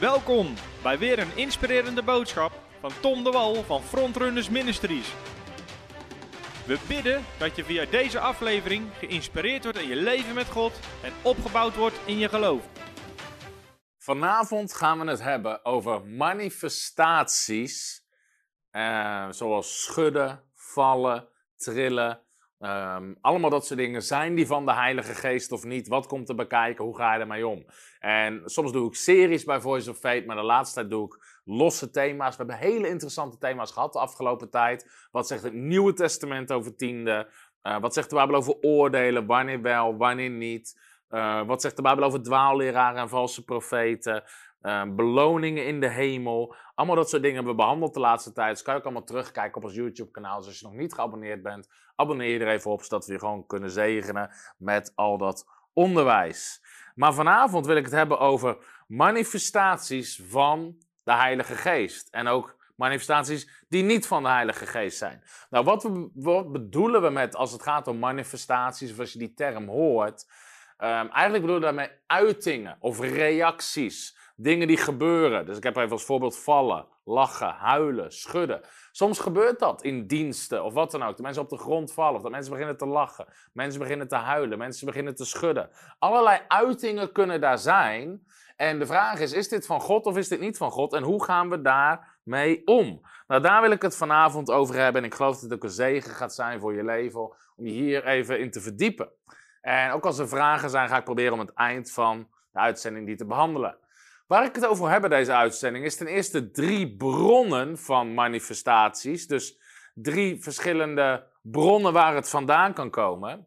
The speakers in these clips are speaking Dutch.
Welkom bij weer een inspirerende boodschap van Tom de Wal van Frontrunners Ministries. We bidden dat je via deze aflevering geïnspireerd wordt in je leven met God en opgebouwd wordt in je geloof. Vanavond gaan we het hebben over manifestaties, eh, zoals schudden, vallen, trillen. Ehm, allemaal dat soort dingen. Zijn die van de Heilige Geest of niet? Wat komt er bekijken? Hoe ga je ermee om? En soms doe ik series bij Voice of Fate, maar de laatste tijd doe ik losse thema's. We hebben hele interessante thema's gehad de afgelopen tijd. Wat zegt het Nieuwe Testament over tiende? Eh, wat zegt de Bijbel over oordelen? Wanneer wel, wanneer niet? Uh, wat zegt de Bijbel over dwaalleraren en valse profeten? Uh, beloningen in de hemel. Allemaal dat soort dingen hebben we behandeld de laatste tijd. Dus kan je ook allemaal terugkijken op ons YouTube-kanaal. Dus als je nog niet geabonneerd bent, abonneer je er even op. Zodat we je gewoon kunnen zegenen met al dat onderwijs. Maar vanavond wil ik het hebben over manifestaties van de Heilige Geest. En ook manifestaties die niet van de Heilige Geest zijn. Nou, wat, wat bedoelen we met als het gaat om manifestaties, of als je die term hoort? Um, eigenlijk bedoelen we daarmee uitingen of reacties. Dingen die gebeuren. Dus ik heb even als voorbeeld vallen, lachen, huilen, schudden. Soms gebeurt dat in diensten of wat dan ook. Dat mensen op de grond vallen of dat mensen beginnen te lachen. Mensen beginnen te huilen, mensen beginnen te schudden. Allerlei uitingen kunnen daar zijn. En de vraag is, is dit van God of is dit niet van God? En hoe gaan we daarmee om? Nou, daar wil ik het vanavond over hebben. En ik geloof dat het ook een zegen gaat zijn voor je leven om je hier even in te verdiepen. En ook als er vragen zijn, ga ik proberen om het eind van de uitzending die te behandelen. Waar ik het over wil hebben, deze uitzending, is ten eerste drie bronnen van manifestaties. Dus drie verschillende bronnen waar het vandaan kan komen.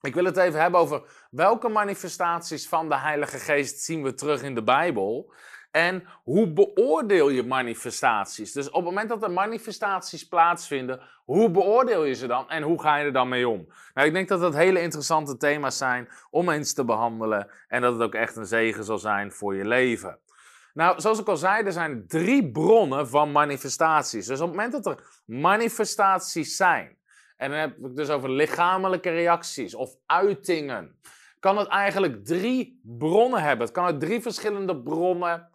Ik wil het even hebben over welke manifestaties van de Heilige Geest zien we terug in de Bijbel. En hoe beoordeel je manifestaties? Dus op het moment dat er manifestaties plaatsvinden, hoe beoordeel je ze dan en hoe ga je er dan mee om? Nou, ik denk dat dat hele interessante thema's zijn om eens te behandelen en dat het ook echt een zegen zal zijn voor je leven. Nou, zoals ik al zei, er zijn drie bronnen van manifestaties. Dus op het moment dat er manifestaties zijn, en dan heb ik dus over lichamelijke reacties of uitingen, kan het eigenlijk drie bronnen hebben. Het kan uit drie verschillende bronnen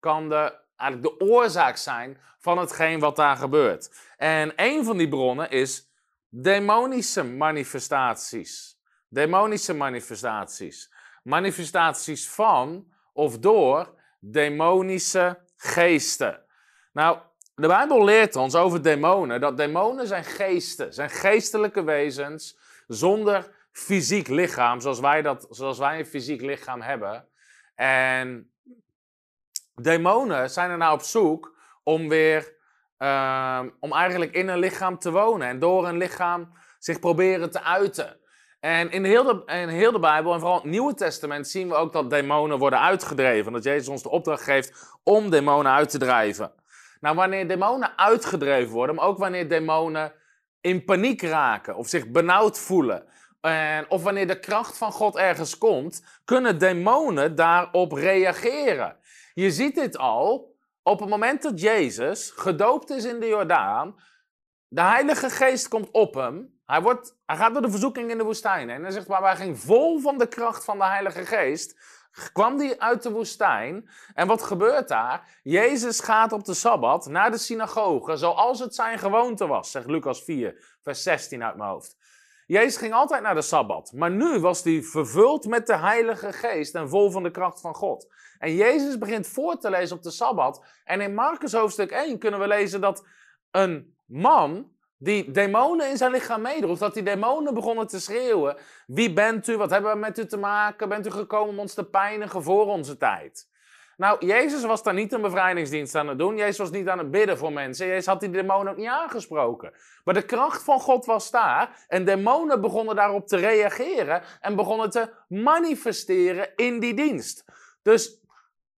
kan de, eigenlijk de oorzaak zijn van hetgeen wat daar gebeurt. En een van die bronnen is demonische manifestaties. Demonische manifestaties. Manifestaties van of door demonische geesten. Nou, de Bijbel leert ons over demonen dat demonen zijn geesten, zijn geestelijke wezens zonder fysiek lichaam, zoals wij, dat, zoals wij een fysiek lichaam hebben. En demonen zijn er nou op zoek om weer, uh, om eigenlijk in een lichaam te wonen en door een lichaam zich proberen te uiten. En in heel, de, in heel de Bijbel en vooral het Nieuwe Testament zien we ook dat demonen worden uitgedreven. Dat Jezus ons de opdracht geeft om demonen uit te drijven. Nou, wanneer demonen uitgedreven worden, maar ook wanneer demonen in paniek raken of zich benauwd voelen. En, of wanneer de kracht van God ergens komt, kunnen demonen daarop reageren. Je ziet dit al op het moment dat Jezus gedoopt is in de Jordaan. De Heilige Geest komt op hem. Hij, wordt, hij gaat door de verzoeking in de woestijn En hij zegt, maar hij ging vol van de kracht van de Heilige Geest. Kwam die uit de woestijn. En wat gebeurt daar? Jezus gaat op de Sabbat naar de synagoge, zoals het zijn gewoonte was, zegt Lucas 4, vers 16 uit mijn hoofd. Jezus ging altijd naar de Sabbat, maar nu was hij vervuld met de Heilige Geest en vol van de kracht van God. En Jezus begint voor te lezen op de Sabbat. En in Marcus hoofdstuk 1 kunnen we lezen dat een man die demonen in zijn lichaam meedroeg, dat die demonen begonnen te schreeuwen. Wie bent u? Wat hebben we met u te maken? Bent u gekomen om ons te pijnigen voor onze tijd? Nou, Jezus was daar niet een bevrijdingsdienst aan het doen. Jezus was niet aan het bidden voor mensen. Jezus had die demonen ook niet aangesproken. Maar de kracht van God was daar. En demonen begonnen daarop te reageren. En begonnen te manifesteren in die dienst. Dus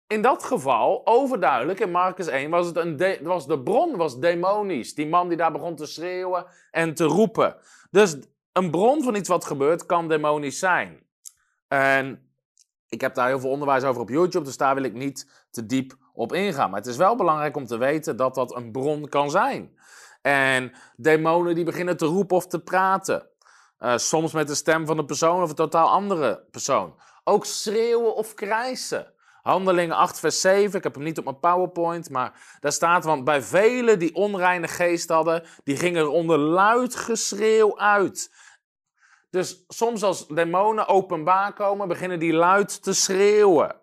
in dat geval, overduidelijk, in Marcus 1, was, het een de, was de bron was demonisch. Die man die daar begon te schreeuwen en te roepen. Dus een bron van iets wat gebeurt kan demonisch zijn. En ik heb daar heel veel onderwijs over op YouTube, dus daar wil ik niet te diep op ingaan. Maar het is wel belangrijk om te weten dat dat een bron kan zijn. En demonen die beginnen te roepen of te praten. Uh, soms met de stem van een persoon of een totaal andere persoon. Ook schreeuwen of krijsen. Handelingen 8, vers 7. Ik heb hem niet op mijn PowerPoint, maar daar staat: Want bij velen die onreine geest hadden, die gingen er onder luid geschreeuw uit. Dus soms als demonen openbaar komen, beginnen die luid te schreeuwen.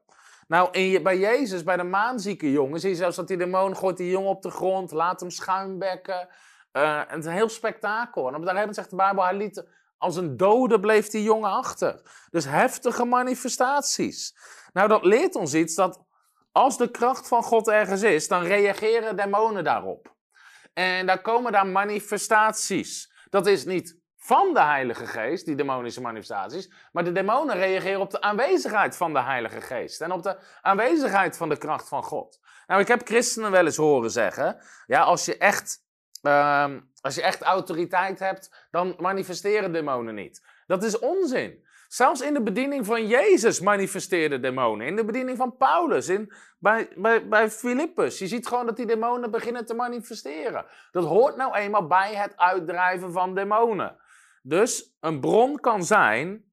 Nou, bij Jezus, bij de maanzieke jongen, zie je zelfs dat die demon gooit die jongen op de grond, laat hem schuimbekken. Uh, het is een heel spektakel. En op moment zegt de Bijbel, hij liet, als een dode bleef die jongen achter. Dus heftige manifestaties. Nou, dat leert ons iets dat als de kracht van God ergens is, dan reageren demonen daarop. En daar komen daar manifestaties. Dat is niet van de Heilige Geest, die demonische manifestaties. Maar de demonen reageren op de aanwezigheid van de Heilige Geest. En op de aanwezigheid van de kracht van God. Nou, ik heb christenen wel eens horen zeggen. Ja, als je echt, uh, als je echt autoriteit hebt, dan manifesteren demonen niet. Dat is onzin. Zelfs in de bediening van Jezus manifesteerden demonen. In de bediening van Paulus, in, bij, bij, bij Filippus. Je ziet gewoon dat die demonen beginnen te manifesteren. Dat hoort nou eenmaal bij het uitdrijven van demonen. Dus een bron kan zijn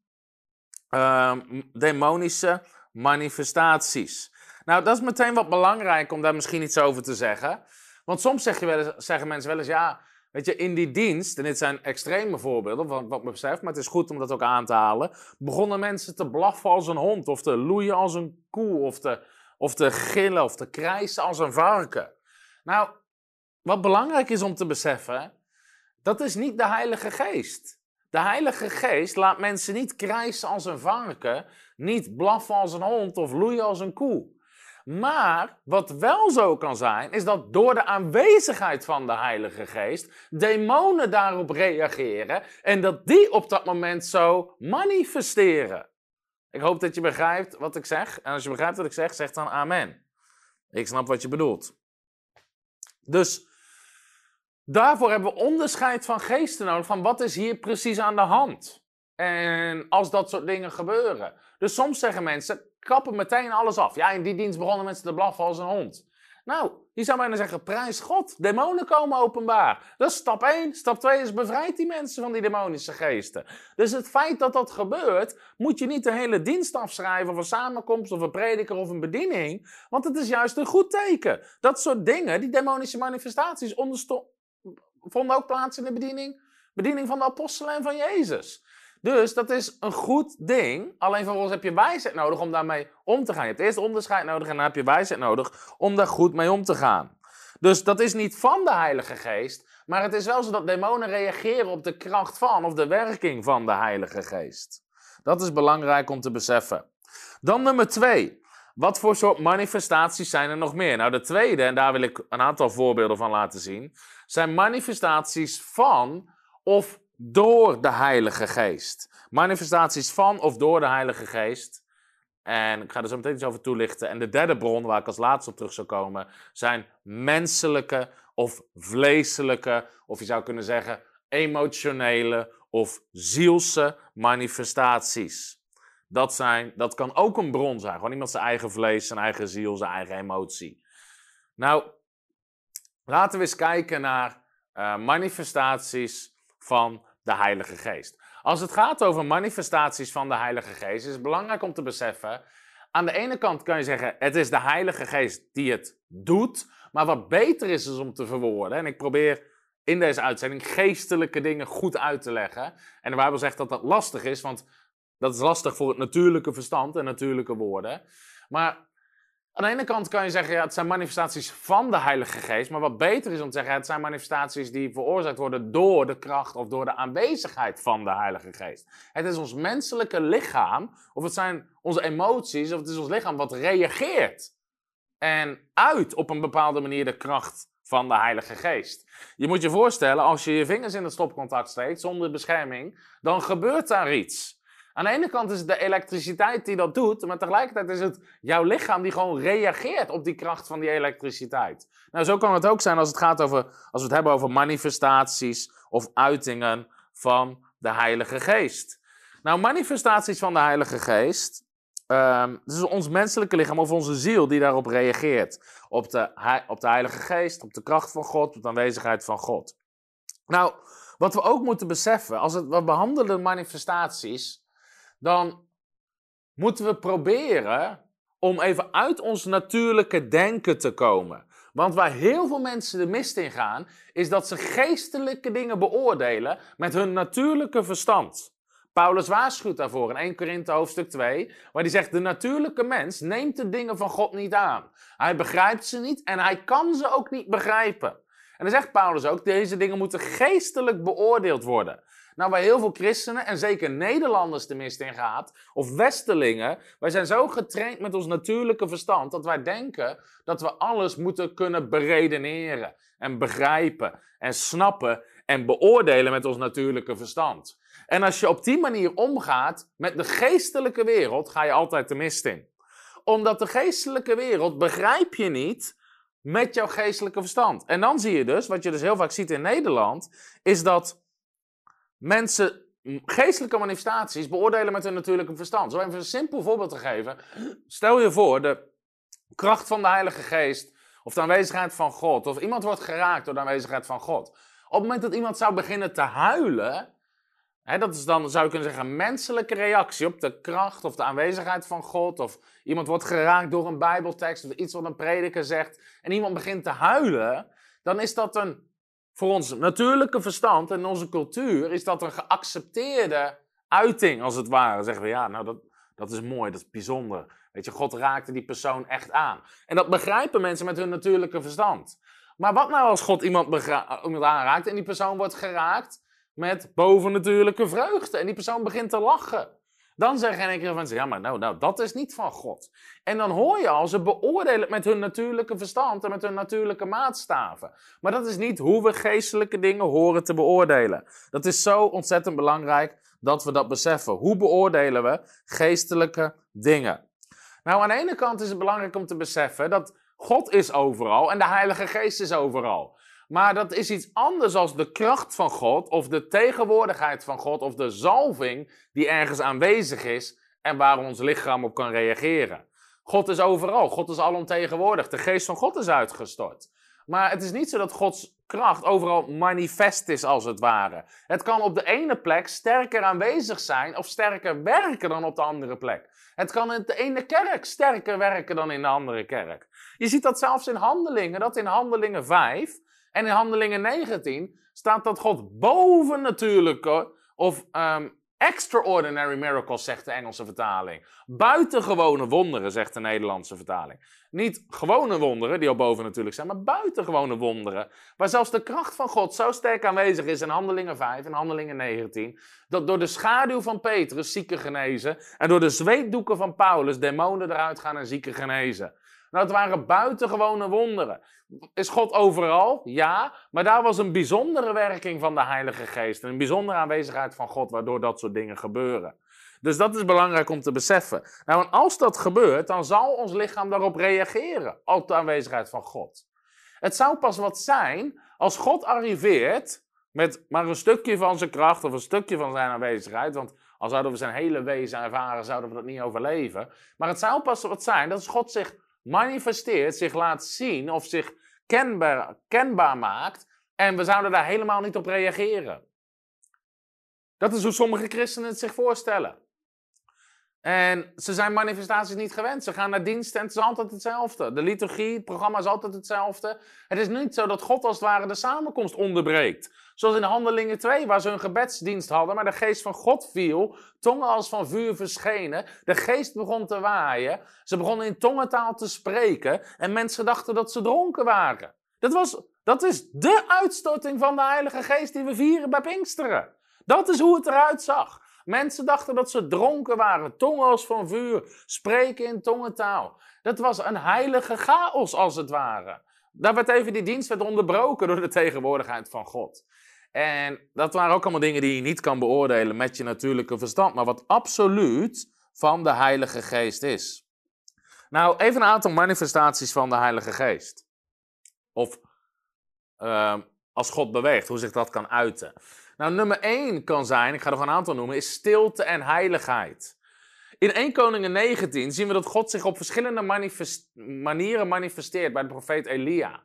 uh, demonische manifestaties. Nou, dat is meteen wat belangrijk om daar misschien iets over te zeggen. Want soms zeg je wel zeggen mensen wel eens, ja, weet je, in die dienst, en dit zijn extreme voorbeelden van wat me betreft, maar het is goed om dat ook aan te halen, begonnen mensen te blaffen als een hond, of te loeien als een koe, of te, of te gillen, of te krijsen als een varken. Nou, wat belangrijk is om te beseffen, dat is niet de Heilige Geest. De Heilige Geest laat mensen niet krijsen als een varken, niet blaffen als een hond of loeien als een koe. Maar wat wel zo kan zijn, is dat door de aanwezigheid van de Heilige Geest demonen daarop reageren en dat die op dat moment zo manifesteren. Ik hoop dat je begrijpt wat ik zeg. En als je begrijpt wat ik zeg, zeg dan amen. Ik snap wat je bedoelt. Dus Daarvoor hebben we onderscheid van geesten nodig, van wat is hier precies aan de hand. En als dat soort dingen gebeuren. Dus soms zeggen mensen, kappen meteen alles af. Ja, in die dienst begonnen mensen te blaffen als een hond. Nou, je zou bijna zeggen, prijs God, demonen komen openbaar. Dat is stap 1. Stap 2 is bevrijd die mensen van die demonische geesten. Dus het feit dat dat gebeurt, moet je niet de hele dienst afschrijven of een samenkomst of een prediker of een bediening. Want het is juist een goed teken. Dat soort dingen, die demonische manifestaties, vonden ook plaats in de bediening, bediening van de apostelen en van Jezus. Dus dat is een goed ding. Alleen vervolgens heb je wijsheid nodig om daarmee om te gaan. Je hebt eerst onderscheid nodig en dan heb je wijsheid nodig om daar goed mee om te gaan. Dus dat is niet van de Heilige Geest, maar het is wel zo dat demonen reageren op de kracht van of de werking van de Heilige Geest. Dat is belangrijk om te beseffen. Dan nummer twee. Wat voor soort manifestaties zijn er nog meer? Nou, de tweede, en daar wil ik een aantal voorbeelden van laten zien, zijn manifestaties van of door de Heilige Geest. Manifestaties van of door de Heilige Geest. En ik ga er zo meteen iets over toelichten. En de derde bron, waar ik als laatste op terug zou komen, zijn menselijke of vleeselijke, of je zou kunnen zeggen emotionele of zielse manifestaties. Dat, zijn, dat kan ook een bron zijn. Gewoon iemand zijn eigen vlees, zijn eigen ziel, zijn eigen emotie. Nou, laten we eens kijken naar uh, manifestaties van de Heilige Geest. Als het gaat over manifestaties van de Heilige Geest, is het belangrijk om te beseffen. Aan de ene kant kan je zeggen, het is de Heilige Geest die het doet. Maar wat beter is, is om te verwoorden. En ik probeer in deze uitzending geestelijke dingen goed uit te leggen. En de Bijbel zegt dat dat lastig is, want dat is lastig voor het natuurlijke verstand en natuurlijke woorden. Maar aan de ene kant kan je zeggen, ja, het zijn manifestaties van de Heilige Geest. Maar wat beter is om te zeggen, het zijn manifestaties die veroorzaakt worden door de kracht of door de aanwezigheid van de Heilige Geest. Het is ons menselijke lichaam, of het zijn onze emoties, of het is ons lichaam wat reageert. En uit op een bepaalde manier de kracht van de Heilige Geest. Je moet je voorstellen, als je je vingers in het stopcontact steekt zonder bescherming, dan gebeurt daar iets. Aan de ene kant is het de elektriciteit die dat doet, maar tegelijkertijd is het jouw lichaam die gewoon reageert op die kracht van die elektriciteit. Nou, zo kan het ook zijn als het gaat over, als we het hebben over manifestaties of uitingen van de Heilige Geest. Nou, manifestaties van de Heilige Geest, um, is ons menselijke lichaam of onze ziel die daarop reageert. Op de, op de Heilige Geest, op de kracht van God, op de aanwezigheid van God. Nou, wat we ook moeten beseffen, als het, we behandelen manifestaties, dan moeten we proberen om even uit ons natuurlijke denken te komen. Want waar heel veel mensen de mist in gaan, is dat ze geestelijke dingen beoordelen met hun natuurlijke verstand. Paulus waarschuwt daarvoor in 1 Korinthe hoofdstuk 2, waar hij zegt: De natuurlijke mens neemt de dingen van God niet aan. Hij begrijpt ze niet en hij kan ze ook niet begrijpen. En dan zegt Paulus ook: Deze dingen moeten geestelijk beoordeeld worden. Nou, waar heel veel christenen en zeker Nederlanders de mist in gaat, of Westelingen, wij zijn zo getraind met ons natuurlijke verstand dat wij denken dat we alles moeten kunnen beredeneren en begrijpen en snappen en beoordelen met ons natuurlijke verstand. En als je op die manier omgaat met de geestelijke wereld, ga je altijd de mist in. Omdat de geestelijke wereld begrijp je niet met jouw geestelijke verstand. En dan zie je dus, wat je dus heel vaak ziet in Nederland, is dat mensen geestelijke manifestaties beoordelen met hun natuurlijke verstand. Zo even een simpel voorbeeld te geven. Stel je voor, de kracht van de Heilige Geest, of de aanwezigheid van God, of iemand wordt geraakt door de aanwezigheid van God. Op het moment dat iemand zou beginnen te huilen, hè, dat is dan, zou je kunnen zeggen, een menselijke reactie op de kracht of de aanwezigheid van God, of iemand wordt geraakt door een Bijbeltekst of iets wat een prediker zegt, en iemand begint te huilen, dan is dat een voor ons natuurlijke verstand en onze cultuur is dat een geaccepteerde uiting, als het ware. Zeggen we, ja, nou, dat, dat is mooi, dat is bijzonder. Weet je, God raakte die persoon echt aan. En dat begrijpen mensen met hun natuurlijke verstand. Maar wat nou als God iemand, iemand aanraakt en die persoon wordt geraakt met bovennatuurlijke vreugde en die persoon begint te lachen? Dan zeggen een keer mensen, ja, maar nou, nou, dat is niet van God. En dan hoor je al, ze beoordelen het met hun natuurlijke verstand en met hun natuurlijke maatstaven. Maar dat is niet hoe we geestelijke dingen horen te beoordelen. Dat is zo ontzettend belangrijk dat we dat beseffen. Hoe beoordelen we geestelijke dingen? Nou, aan de ene kant is het belangrijk om te beseffen dat God is overal en de Heilige Geest is overal. Maar dat is iets anders als de kracht van God, of de tegenwoordigheid van God, of de zalving die ergens aanwezig is en waar ons lichaam op kan reageren. God is overal, God is alomtegenwoordig, de geest van God is uitgestort. Maar het is niet zo dat Gods kracht overal manifest is, als het ware. Het kan op de ene plek sterker aanwezig zijn of sterker werken dan op de andere plek. Het kan in de ene kerk sterker werken dan in de andere kerk. Je ziet dat zelfs in handelingen, dat in handelingen 5 en in Handelingen 19 staat dat God bovennatuurlijke of um, extraordinary miracles, zegt de Engelse vertaling. Buitengewone wonderen, zegt de Nederlandse vertaling. Niet gewone wonderen, die al boven natuurlijk zijn, maar buitengewone wonderen. Waar zelfs de kracht van God zo sterk aanwezig is in Handelingen 5 en Handelingen 19. Dat door de schaduw van Petrus zieken genezen. En door de zweetdoeken van Paulus demonen eruit gaan en zieken genezen. Nou, het waren buitengewone wonderen. Is God overal? Ja, maar daar was een bijzondere werking van de Heilige Geest. Een bijzondere aanwezigheid van God, waardoor dat soort dingen gebeuren. Dus dat is belangrijk om te beseffen. Nou, en als dat gebeurt, dan zal ons lichaam daarop reageren, op de aanwezigheid van God. Het zou pas wat zijn als God arriveert met maar een stukje van zijn kracht of een stukje van zijn aanwezigheid. Want al zouden we zijn hele wezen ervaren, zouden we dat niet overleven. Maar het zou pas wat zijn dat als God zich manifesteert, zich laat zien of zich kenbaar, kenbaar maakt en we zouden daar helemaal niet op reageren. Dat is hoe sommige christenen het zich voorstellen. En ze zijn manifestaties niet gewend. Ze gaan naar dienst en het is altijd hetzelfde. De liturgie, het programma is altijd hetzelfde. Het is niet zo dat God als het ware de samenkomst onderbreekt. Zoals in Handelingen 2, waar ze een gebedsdienst hadden, maar de geest van God viel, tongen als van vuur verschenen, de geest begon te waaien, ze begonnen in tongentaal te spreken en mensen dachten dat ze dronken waren. Dat, was, dat is de uitstorting van de Heilige Geest die we vieren bij Pinksteren. Dat is hoe het eruit zag. Mensen dachten dat ze dronken waren, tongen als van vuur, spreken in tongentaal. Dat was een heilige chaos als het ware. Daar werd even die dienst werd onderbroken door de tegenwoordigheid van God. En dat waren ook allemaal dingen die je niet kan beoordelen met je natuurlijke verstand, maar wat absoluut van de Heilige Geest is. Nou, even een aantal manifestaties van de Heilige Geest. Of uh, als God beweegt, hoe zich dat kan uiten. Nou, nummer 1 kan zijn, ik ga er een aantal noemen, is stilte en heiligheid. In 1 Koningen 19 zien we dat God zich op verschillende manieren manifesteert bij de profeet Elia.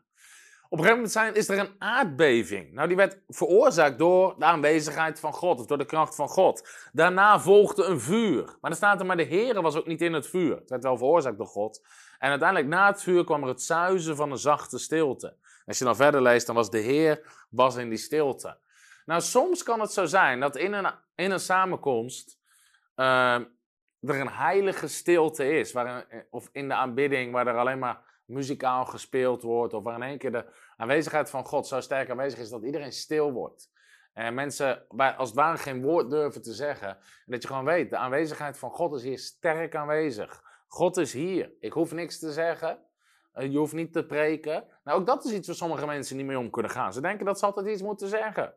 Op een gegeven moment zijn, is er een aardbeving. Nou, die werd veroorzaakt door de aanwezigheid van God, of door de kracht van God. Daarna volgde een vuur. Maar dan staat er, maar de Heer was ook niet in het vuur. Het werd wel veroorzaakt door God. En uiteindelijk na het vuur kwam er het zuizen van een zachte stilte. Als je dan verder leest, dan was de Heer was in die stilte. Nou, soms kan het zo zijn dat in een, in een samenkomst uh, er een heilige stilte is. Waar of in de aanbidding, waar er alleen maar muzikaal gespeeld wordt. Of waar in één keer de aanwezigheid van God zo sterk aanwezig is dat iedereen stil wordt. En mensen als het ware geen woord durven te zeggen. En dat je gewoon weet, de aanwezigheid van God is hier sterk aanwezig. God is hier. Ik hoef niks te zeggen. Eh, je hoeft niet te preken. Nou, ook dat is iets waar sommige mensen niet mee om kunnen gaan. Ze denken dat ze altijd iets moeten zeggen.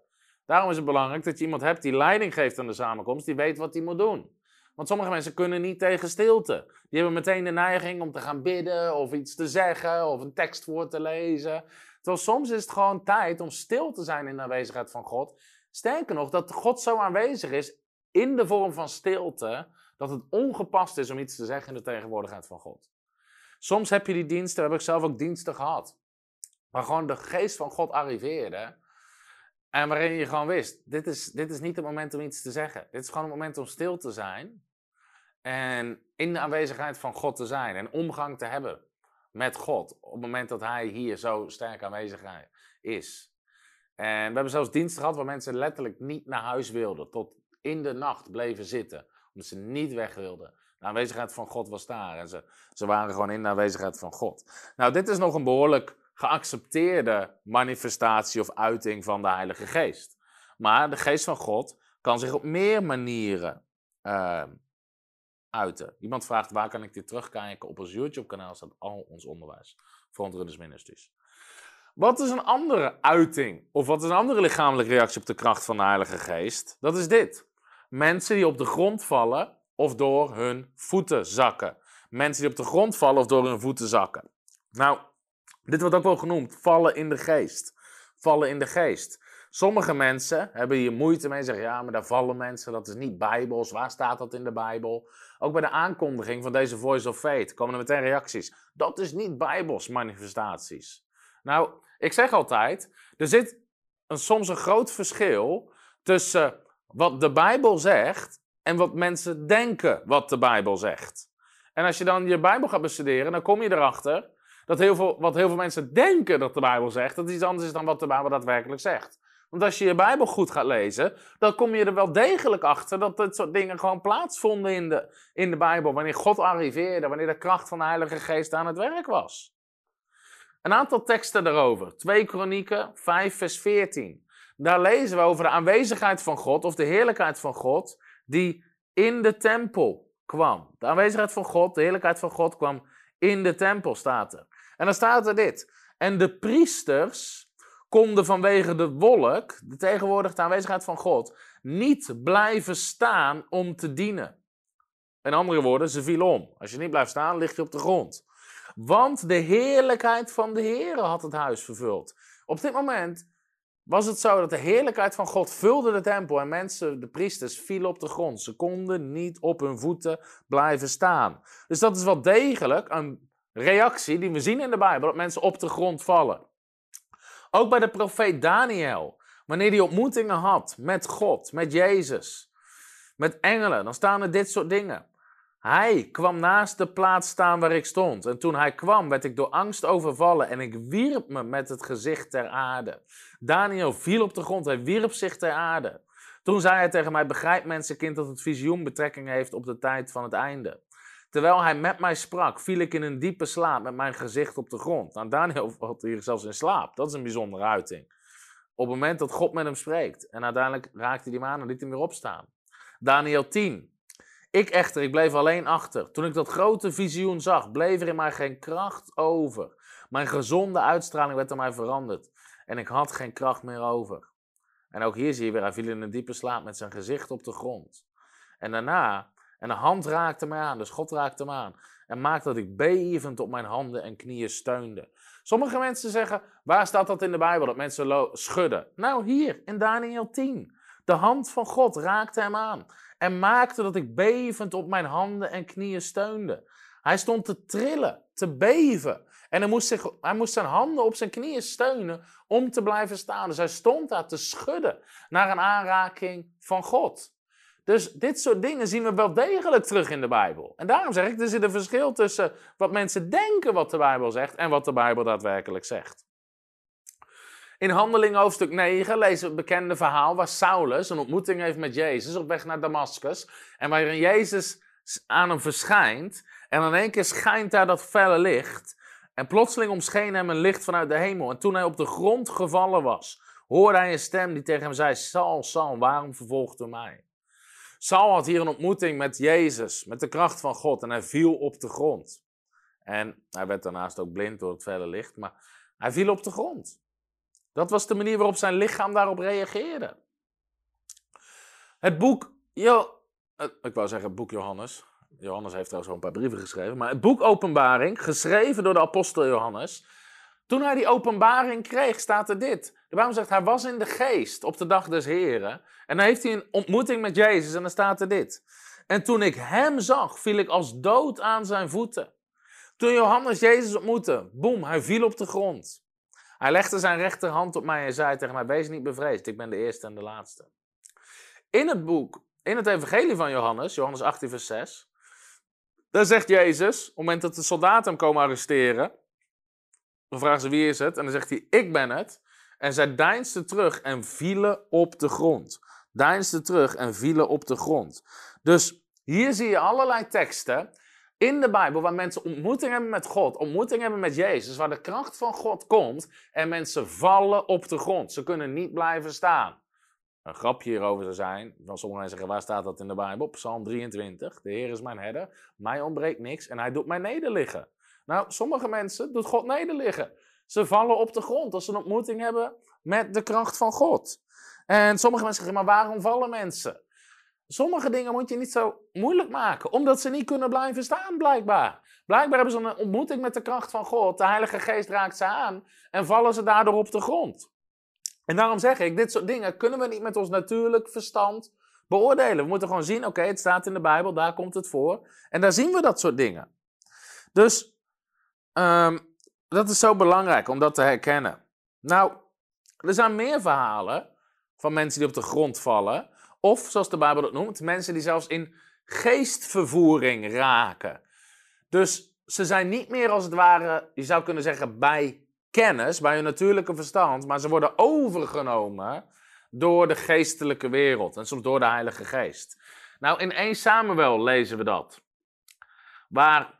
Daarom is het belangrijk dat je iemand hebt die leiding geeft aan de samenkomst, die weet wat hij moet doen. Want sommige mensen kunnen niet tegen stilte. Die hebben meteen de neiging om te gaan bidden of iets te zeggen of een tekst voor te lezen. Terwijl soms is het gewoon tijd om stil te zijn in de aanwezigheid van God. Sterker nog, dat God zo aanwezig is in de vorm van stilte, dat het ongepast is om iets te zeggen in de tegenwoordigheid van God. Soms heb je die diensten, heb ik zelf ook diensten gehad, waar gewoon de geest van God arriveerde. En waarin je gewoon wist, dit is, dit is niet het moment om iets te zeggen. Dit is gewoon het moment om stil te zijn. En in de aanwezigheid van God te zijn. En omgang te hebben met God. Op het moment dat Hij hier zo sterk aanwezig is. En we hebben zelfs diensten gehad waar mensen letterlijk niet naar huis wilden. Tot in de nacht bleven zitten. Omdat ze niet weg wilden. De aanwezigheid van God was daar. En ze, ze waren gewoon in de aanwezigheid van God. Nou, dit is nog een behoorlijk geaccepteerde manifestatie of uiting van de Heilige Geest. Maar de Geest van God kan zich op meer manieren uh, uiten. Iemand vraagt waar kan ik dit terugkijken? Op ons YouTube-kanaal staat al ons onderwijs. Frontrunners Ministries. Wat is een andere uiting of wat is een andere lichamelijke reactie op de kracht van de Heilige Geest? Dat is dit. Mensen die op de grond vallen of door hun voeten zakken. Mensen die op de grond vallen of door hun voeten zakken. Nou, dit wordt ook wel genoemd vallen in de geest. Vallen in de geest. Sommige mensen hebben hier moeite mee. Zeggen ja, maar daar vallen mensen. Dat is niet bijbels. Waar staat dat in de Bijbel? Ook bij de aankondiging van deze Voice of Faith komen er meteen reacties. Dat is niet bijbels manifestaties. Nou, ik zeg altijd: er zit een, soms een groot verschil tussen wat de Bijbel zegt en wat mensen denken wat de Bijbel zegt. En als je dan je Bijbel gaat bestuderen, dan kom je erachter dat heel veel, wat heel veel mensen denken dat de Bijbel zegt, dat iets anders is dan wat de Bijbel daadwerkelijk zegt. Want als je je Bijbel goed gaat lezen, dan kom je er wel degelijk achter dat dit soort dingen gewoon plaatsvonden in de, in de Bijbel. Wanneer God arriveerde, wanneer de kracht van de Heilige Geest aan het werk was. Een aantal teksten daarover. 2 Kronieken 5 vers 14. Daar lezen we over de aanwezigheid van God of de heerlijkheid van God die in de tempel kwam. De aanwezigheid van God, de heerlijkheid van God kwam in de tempel, staat er. En dan staat er dit. En de priesters konden vanwege de wolk, de tegenwoordige aanwezigheid van God, niet blijven staan om te dienen. In andere woorden, ze vielen om. Als je niet blijft staan, lig je op de grond. Want de heerlijkheid van de Heer had het huis vervuld. Op dit moment was het zo dat de heerlijkheid van God vulde de tempel en mensen, de priesters, vielen op de grond. Ze konden niet op hun voeten blijven staan. Dus dat is wel degelijk een reactie die we zien in de Bijbel, dat mensen op de grond vallen. Ook bij de profeet Daniel, wanneer hij ontmoetingen had met God, met Jezus, met engelen, dan staan er dit soort dingen. Hij kwam naast de plaats staan waar ik stond. En toen hij kwam, werd ik door angst overvallen en ik wierp me met het gezicht ter aarde. Daniel viel op de grond, hij wierp zich ter aarde. Toen zei hij tegen mij: Begrijp mensenkind dat het visioen betrekking heeft op de tijd van het einde. Terwijl hij met mij sprak, viel ik in een diepe slaap met mijn gezicht op de grond. Nou, Daniel valt hier zelfs in slaap. Dat is een bijzondere uiting. Op het moment dat God met hem spreekt. En uiteindelijk raakte hij hem aan en liet hem weer opstaan. Daniel 10. Ik echter, ik bleef alleen achter. Toen ik dat grote visioen zag, bleef er in mij geen kracht over. Mijn gezonde uitstraling werd aan mij veranderd. En ik had geen kracht meer over. En ook hier zie je weer, hij viel in een diepe slaap met zijn gezicht op de grond. En daarna en de hand raakte mij aan, dus God raakte me aan. En maakte dat ik bevend op mijn handen en knieën steunde. Sommige mensen zeggen, waar staat dat in de Bijbel, dat mensen schudden? Nou, hier, in Daniel 10. De hand van God raakte hem aan. En maakte dat ik bevend op mijn handen en knieën steunde. Hij stond te trillen, te beven. En hij moest, zich, hij moest zijn handen op zijn knieën steunen om te blijven staan. Dus hij stond daar te schudden naar een aanraking van God. Dus dit soort dingen zien we wel degelijk terug in de Bijbel. En daarom zeg ik, er zit een verschil tussen wat mensen denken wat de Bijbel zegt en wat de Bijbel daadwerkelijk zegt. In Handelingen hoofdstuk 9 lezen we het bekende verhaal waar Saulus een ontmoeting heeft met Jezus op weg naar Damascus. En waarin Jezus aan hem verschijnt. En in één keer schijnt daar dat felle licht. En plotseling omscheen hem een licht vanuit de hemel. En toen hij op de grond gevallen was, hoorde hij een stem die tegen hem zei: Saul, Saul, waarom vervolgt u mij? Saul had hier een ontmoeting met Jezus, met de kracht van God. En hij viel op de grond. En hij werd daarnaast ook blind door het felle licht, maar hij viel op de grond. Dat was de manier waarop zijn lichaam daarop reageerde. Het boek, jo, ik wou zeggen het boek Johannes. Johannes heeft trouwens wel een paar brieven geschreven. Maar het boek Openbaring, geschreven door de apostel Johannes. Toen hij die openbaring kreeg, staat er dit. De Bijbel zegt, hij was in de geest op de dag des Heren. En dan heeft hij een ontmoeting met Jezus en dan staat er dit. En toen ik hem zag, viel ik als dood aan zijn voeten. Toen Johannes Jezus ontmoette, boem, hij viel op de grond. Hij legde zijn rechterhand op mij en zei tegen mij, wees niet bevreesd, ik ben de eerste en de laatste. In het boek, in het evangelie van Johannes, Johannes 18 vers 6, daar zegt Jezus, op het moment dat de soldaten hem komen arresteren, dan vragen ze wie is het? En dan zegt hij, ik ben het. En zij deinsden terug en vielen op de grond. Deinsden terug en vielen op de grond. Dus hier zie je allerlei teksten in de Bijbel waar mensen ontmoeting hebben met God, ontmoeting hebben met Jezus, waar de kracht van God komt en mensen vallen op de grond. Ze kunnen niet blijven staan. Een grapje hierover zou zijn, van sommigen zeggen, waar staat dat in de Bijbel? Psalm 23, de Heer is mijn herder, mij ontbreekt niks en hij doet mij nederliggen. Nou, sommige mensen doet God nederliggen. Ze vallen op de grond als ze een ontmoeting hebben met de kracht van God. En sommige mensen zeggen, maar waarom vallen mensen? Sommige dingen moet je niet zo moeilijk maken, omdat ze niet kunnen blijven staan, blijkbaar. Blijkbaar hebben ze een ontmoeting met de kracht van God. De Heilige Geest raakt ze aan en vallen ze daardoor op de grond. En daarom zeg ik, dit soort dingen kunnen we niet met ons natuurlijk verstand beoordelen. We moeten gewoon zien, oké, het staat in de Bijbel, daar komt het voor. En daar zien we dat soort dingen. Dus um, dat is zo belangrijk om dat te herkennen. Nou, er zijn meer verhalen van mensen die op de grond vallen. Of, zoals de Bijbel dat noemt, mensen die zelfs in geestvervoering raken. Dus ze zijn niet meer als het ware, je zou kunnen zeggen, bij kennis, bij hun natuurlijke verstand, maar ze worden overgenomen door de geestelijke wereld en soms door de Heilige Geest. Nou, in 1 Samuel lezen we dat. Waar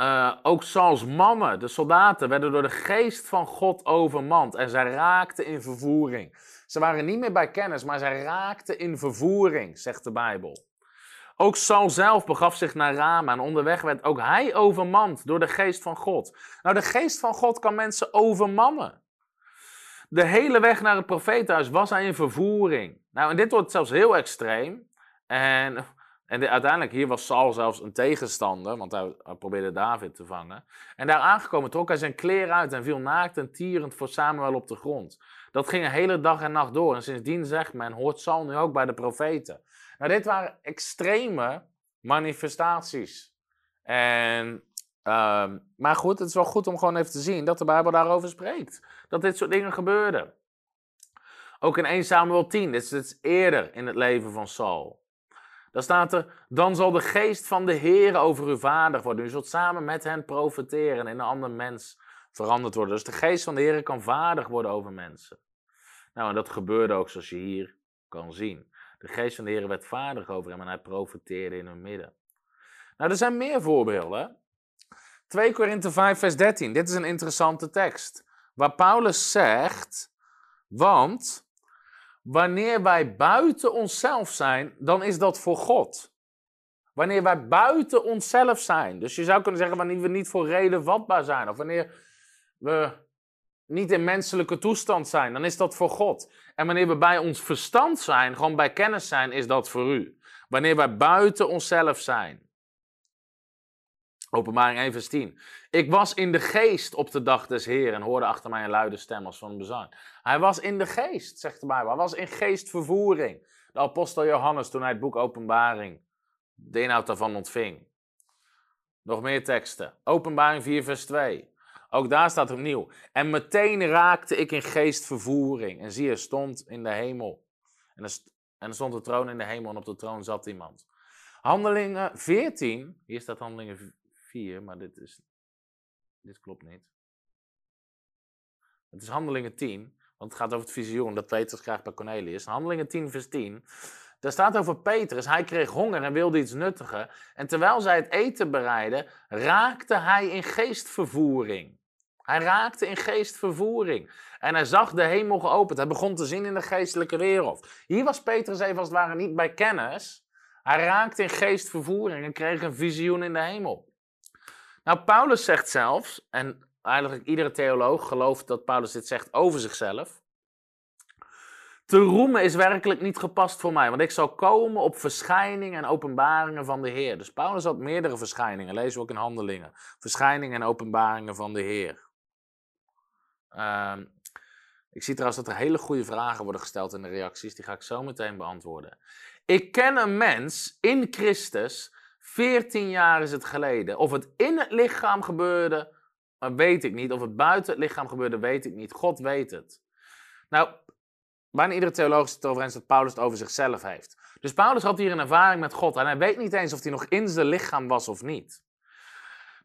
uh, ook Sauls mannen, de soldaten, werden door de geest van God overmand en zij raakten in vervoering. Ze waren niet meer bij kennis, maar zij raakten in vervoering, zegt de Bijbel. Ook Saul zelf begaf zich naar Rama en onderweg werd ook hij overmand door de geest van God. Nou, de geest van God kan mensen overmannen. De hele weg naar het profeethuis was hij in vervoering. Nou, en dit wordt zelfs heel extreem. En en uiteindelijk, hier was Saul zelfs een tegenstander, want hij, probeerde David te vangen. En daar aangekomen trok hij zijn kleren uit en viel naakt en tierend voor Samuel op de grond. Dat ging een hele dag en nacht door. En sindsdien zegt men, hoort Saul nu ook bij de profeten. Nou, dit waren extreme manifestaties. En, uh, maar goed, het is wel goed om gewoon even te zien dat de Bijbel daarover spreekt. Dat dit soort dingen gebeurden. Ook in 1 Samuel 10, dit is eerder in het leven van Saul. Dan staat er, dan zal de geest van de Heer over uw vader worden. U zult samen met hen profiteren en in een ander mens veranderd worden. Dus de geest van de Heer kan vaardig worden over mensen. Nou, en dat gebeurde ook zoals je hier kan zien. De geest van de Heer werd vaardig over hem en hij profiteerde in hun midden. Nou, er zijn meer voorbeelden. 2 Korinthe 5, vers 13. Dit is een interessante tekst. Waar Paulus zegt, want Wanneer wij buiten onszelf zijn, dan is dat voor God. Wanneer wij buiten onszelf zijn, dus je zou kunnen zeggen wanneer we niet voor reden vatbaar zijn, of wanneer we niet in menselijke toestand zijn, dan is dat voor God. En wanneer we bij ons verstand zijn, gewoon bij kennis zijn, is dat voor u. Wanneer wij buiten onszelf zijn, Openbaring 1 vers 10. Ik was in de geest op de dag des Heeren en hoorde achter mij een luide stem als van een bezang. Hij was in de geest, zegt de Bijbel. Hij was in geestvervoering. De apostel Johannes toen hij het boek Openbaring, de inhoud daarvan ontving. Nog meer teksten. Openbaring 4, vers 2. Ook daar staat opnieuw. En meteen raakte ik in geestvervoering. En zie je, stond in de hemel. En er, en er stond de troon in de hemel en op de troon zat iemand. Handelingen 14. Hier staat handelingen 4, maar dit, is, dit klopt niet. Het is handelingen 10. Want het gaat over het visioen dat Petrus krijgt bij Cornelius. Handelingen 10, vers 10. Daar staat over Petrus. Hij kreeg honger en wilde iets nuttigen. En terwijl zij het eten bereidden, raakte hij in geestvervoering. Hij raakte in geestvervoering. En hij zag de hemel geopend. Hij begon te zien in de geestelijke wereld. Hier was Petrus even als het ware niet bij kennis. Hij raakte in geestvervoering en kreeg een visioen in de hemel. Nou, Paulus zegt zelfs, en eigenlijk iedere theoloog gelooft dat Paulus dit zegt over zichzelf. Te roemen is werkelijk niet gepast voor mij, want ik zal komen op verschijningen en openbaringen van de Heer. Dus Paulus had meerdere verschijningen, lezen we ook in Handelingen. Verschijningen en openbaringen van de Heer. Uh, ik zie trouwens dat er hele goede vragen worden gesteld in de reacties, die ga ik zo meteen beantwoorden. Ik ken een mens in Christus, 14 jaar is het geleden. Of het in het lichaam gebeurde, weet ik niet. Of het buiten het lichaam gebeurde, weet ik niet. God weet het. Nou, bijna iedere theoloog is het erover eens dat Paulus het over zichzelf heeft. Dus Paulus had hier een ervaring met God en hij weet niet eens of hij nog in zijn lichaam was of niet.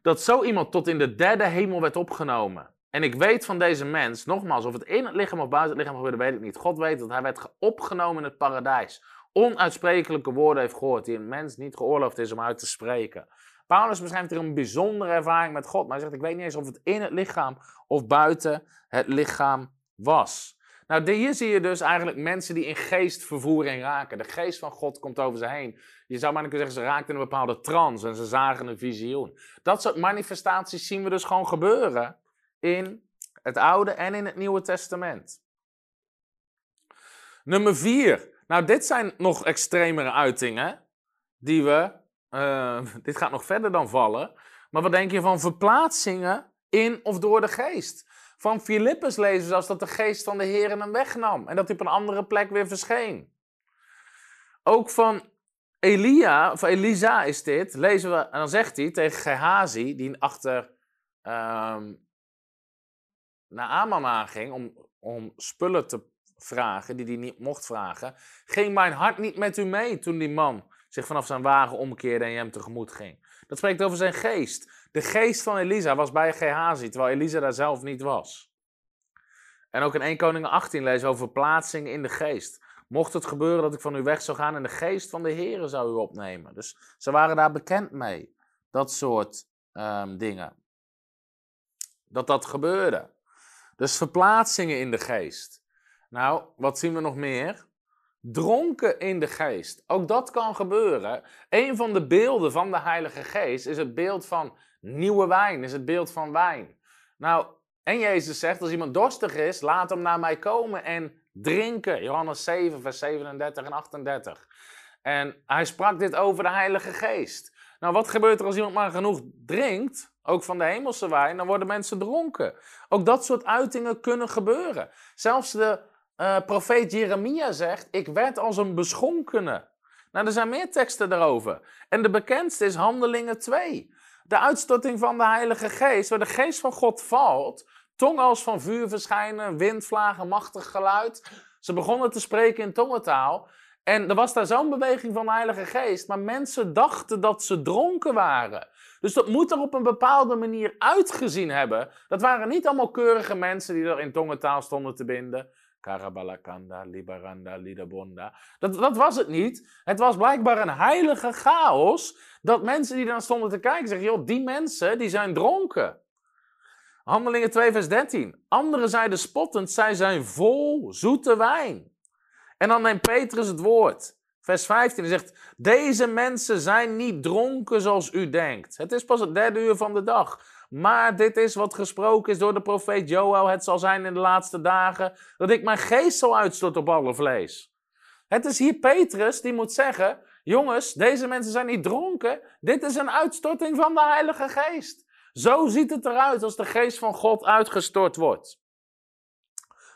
Dat zo iemand tot in de derde hemel werd opgenomen. En ik weet van deze mens, nogmaals, of het in het lichaam of buiten het lichaam gebeurde, weet ik niet. God weet dat hij werd opgenomen in het paradijs. Onuitsprekelijke woorden heeft gehoord die een mens niet geoorloofd is om uit te spreken. Paulus beschrijft hier een bijzondere ervaring met God. Maar hij zegt, ik weet niet eens of het in het lichaam of buiten het lichaam was. Nou, hier zie je dus eigenlijk mensen die in geestvervoering raken. De geest van God komt over ze heen. Je zou maar kunnen zeggen, ze raakten in een bepaalde trance en ze zagen een visioen. Dat soort manifestaties zien we dus gewoon gebeuren in het Oude en in het Nieuwe Testament. Nummer vier. Nou, dit zijn nog extremere uitingen die we. Uh, dit gaat nog verder dan vallen. Maar wat denk je van verplaatsingen in of door de geest? Van Filippus lezen we zelfs dat de geest van de Heer hem wegnam en dat hij op een andere plek weer verscheen. Ook van Elia, of Elisa is dit, lezen we, en dan zegt hij tegen Gehazi, die achter um, naar Aman aanging om, om spullen te vragen die hij niet mocht vragen, ging mijn hart niet met u mee toen die man zich vanaf zijn wagen omkeerde en je hem tegemoet ging. Dat spreekt over zijn geest. De geest van Elisa was bij Gehazi, terwijl Elisa daar zelf niet was. En ook in 1 Koningen 18 lezen over plaatsing in de geest. Mocht het gebeuren dat ik van u weg zou gaan en de geest van de Heer zou u opnemen. Dus ze waren daar bekend mee. Dat soort um, dingen. Dat dat gebeurde. Dus verplaatsingen in de geest. Nou, wat zien we nog meer? Dronken in de geest. Ook dat kan gebeuren. Een van de beelden van de Heilige Geest is het beeld van nieuwe wijn, is het beeld van wijn. Nou, en Jezus zegt, als iemand dorstig is, laat hem naar mij komen en drinken. Johannes 7, vers 37 en 38. En hij sprak dit over de Heilige Geest. Nou, wat gebeurt er als iemand maar genoeg drinkt? ook van de hemelse wijn, dan worden mensen dronken. Ook dat soort uitingen kunnen gebeuren. Zelfs de uh, profeet Jeremia zegt: Ik werd als een beschonkene. Nou, er zijn meer teksten daarover. En de bekendste is Handelingen 2. De uitstorting van de Heilige Geest, waar de Geest van God valt, tong als van vuur verschijnen, windvlagen, machtig geluid. Ze begonnen te spreken in tongentaal. En er was daar zo'n beweging van de Heilige Geest, maar mensen dachten dat ze dronken waren. Dus dat moet er op een bepaalde manier uitgezien hebben. Dat waren niet allemaal keurige mensen die er in tongentaal stonden te binden. Karabalakanda, Libaranda, Lidabonda. Dat, dat was het niet. Het was blijkbaar een heilige chaos. Dat mensen die dan stonden te kijken zeggen: joh, die mensen die zijn dronken. Handelingen 2, vers 13. Anderen zeiden spottend: zij zijn vol zoete wijn. En dan neemt Petrus het woord. Vers 15 zegt: Deze mensen zijn niet dronken zoals u denkt. Het is pas het derde uur van de dag. Maar dit is wat gesproken is door de profeet Joel. Het zal zijn in de laatste dagen dat ik mijn geest zal uitstorten op alle vlees. Het is hier Petrus die moet zeggen: Jongens, deze mensen zijn niet dronken. Dit is een uitstorting van de Heilige Geest. Zo ziet het eruit als de geest van God uitgestort wordt.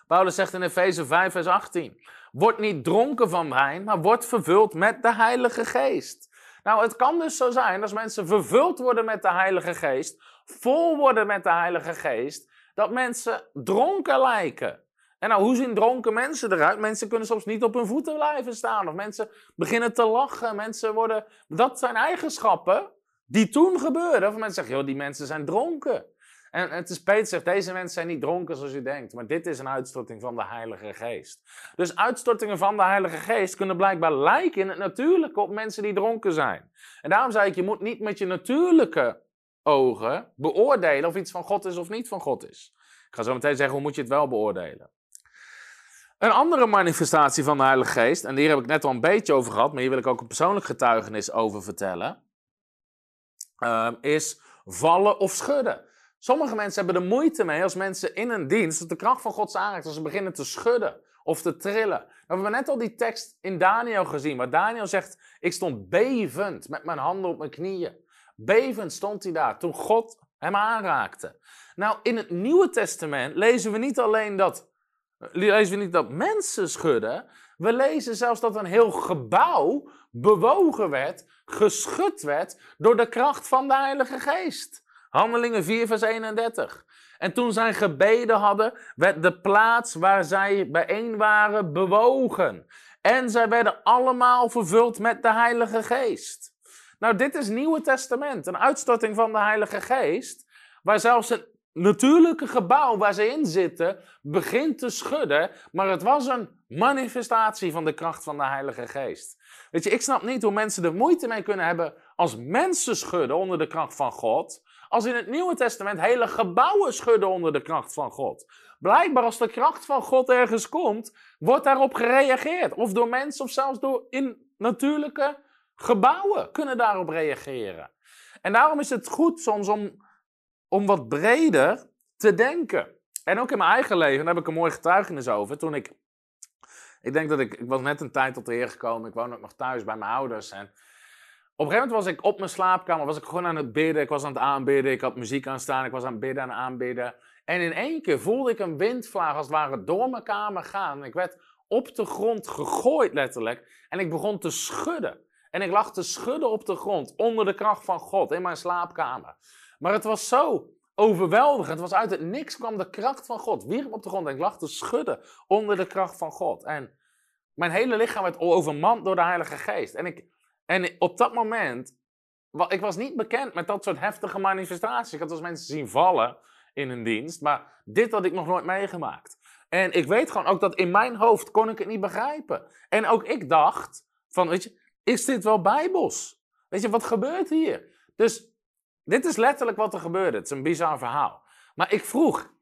Paulus zegt in Efeze 5, vers 18. Word niet dronken van wijn, maar word vervuld met de Heilige Geest. Nou, het kan dus zo zijn als mensen vervuld worden met de Heilige Geest, vol worden met de Heilige Geest, dat mensen dronken lijken. En nou, hoe zien dronken mensen eruit? Mensen kunnen soms niet op hun voeten blijven staan. Of mensen beginnen te lachen. Mensen worden. Dat zijn eigenschappen die toen gebeurden. Of mensen zeggen, joh, die mensen zijn dronken. En het is Peter zegt, deze mensen zijn niet dronken zoals u denkt. Maar dit is een uitstorting van de Heilige Geest. Dus uitstortingen van de Heilige Geest kunnen blijkbaar lijken in het natuurlijke op mensen die dronken zijn. En daarom zei ik, je moet niet met je natuurlijke ogen beoordelen of iets van God is of niet van God is. Ik ga zo meteen zeggen, hoe moet je het wel beoordelen? Een andere manifestatie van de Heilige Geest, en hier heb ik net al een beetje over gehad, maar hier wil ik ook een persoonlijk getuigenis over vertellen, uh, is vallen of schudden. Sommige mensen hebben er moeite mee als mensen in een dienst, dat de kracht van God aanraakt, als ze beginnen te schudden of te trillen. We hebben net al die tekst in Daniel gezien, waar Daniel zegt, ik stond bevend met mijn handen op mijn knieën. Bevend stond hij daar toen God hem aanraakte. Nou, in het Nieuwe Testament lezen we niet alleen dat lezen niet dat mensen schudden. We lezen zelfs dat een heel gebouw bewogen werd, geschud werd door de kracht van de Heilige Geest. Handelingen 4, vers 31. En toen zij gebeden hadden, werd de plaats waar zij bijeen waren bewogen. En zij werden allemaal vervuld met de Heilige Geest. Nou, dit is Nieuwe Testament, een uitstorting van de Heilige Geest, waar zelfs een natuurlijke gebouw waar ze in zitten begint te schudden, maar het was een manifestatie van de kracht van de Heilige Geest. Weet je, ik snap niet hoe mensen er moeite mee kunnen hebben als mensen schudden onder de kracht van God, als in het Nieuwe Testament hele gebouwen schudden onder de kracht van God. Blijkbaar als de kracht van God ergens komt, wordt daarop gereageerd. Of door mensen of zelfs door in natuurlijke gebouwen kunnen daarop reageren. En daarom is het goed soms om om wat breder te denken. En ook in mijn eigen leven, daar heb ik een mooi getuigenis over. Toen ik, ik denk dat ik, ik was net een tijd tot de Heer gekomen. Ik woon ook nog thuis bij mijn ouders. En op een gegeven moment was ik op mijn slaapkamer, was ik gewoon aan het bidden. Ik was aan het aanbidden, ik had muziek aan staan, ik was aan het bidden en aanbidden. En in één keer voelde ik een windvlaag als het ware door mijn kamer gaan. Ik werd op de grond gegooid letterlijk. En ik begon te schudden. En ik lag te schudden op de grond, onder de kracht van God, in mijn slaapkamer. Maar het was zo overweldigend. Het was uit het niks kwam de kracht van God. Wierp op de grond en ik lag te schudden onder de kracht van God. En mijn hele lichaam werd overmand door de Heilige Geest. En, ik, en op dat moment, ik was niet bekend met dat soort heftige manifestaties. Ik had als mensen zien vallen in een dienst, maar dit had ik nog nooit meegemaakt. En ik weet gewoon ook dat in mijn hoofd kon ik het niet begrijpen. En ook ik dacht van, weet je, is dit wel bijbels? Weet je, wat gebeurt hier? Dus dit is letterlijk wat er gebeurde. Het is een bizar verhaal. Maar ik vroeg,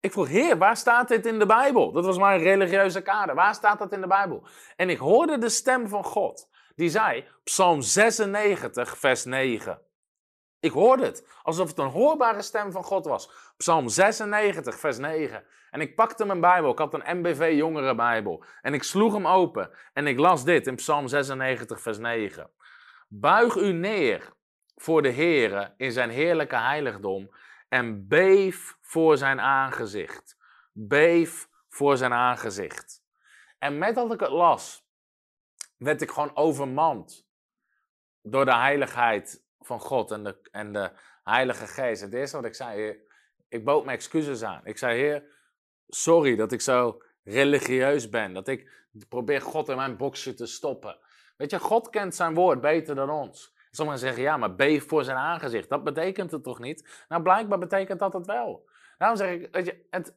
ik vroeg, Heer, waar staat dit in de Bijbel? Dat was mijn religieuze kader. Waar staat dat in de Bijbel? En ik hoorde de stem van God. Die zei, Psalm 96, vers 9. Ik hoorde het, alsof het een hoorbare stem van God was. Psalm 96, vers 9. En ik pakte mijn Bijbel, ik had een MBV Jongere Bijbel. En ik sloeg hem open en ik las dit in Psalm 96, vers 9. Buig u neer voor de Heere in zijn heerlijke heiligdom en beef voor zijn aangezicht. Beef voor zijn aangezicht. En met dat ik het las, werd ik gewoon overmand door de heiligheid van God en de, en de Heilige Geest. Het eerste wat ik zei, ik bood mijn excuses aan. Ik zei, Heer, sorry dat ik zo religieus ben. Dat ik probeer God in mijn boxje te stoppen. Weet je, God kent zijn woord beter dan ons. Sommigen zeggen, ja, maar beef voor zijn aangezicht. Dat betekent het toch niet? Nou, blijkbaar betekent dat het wel. Daarom zeg ik, weet je, het,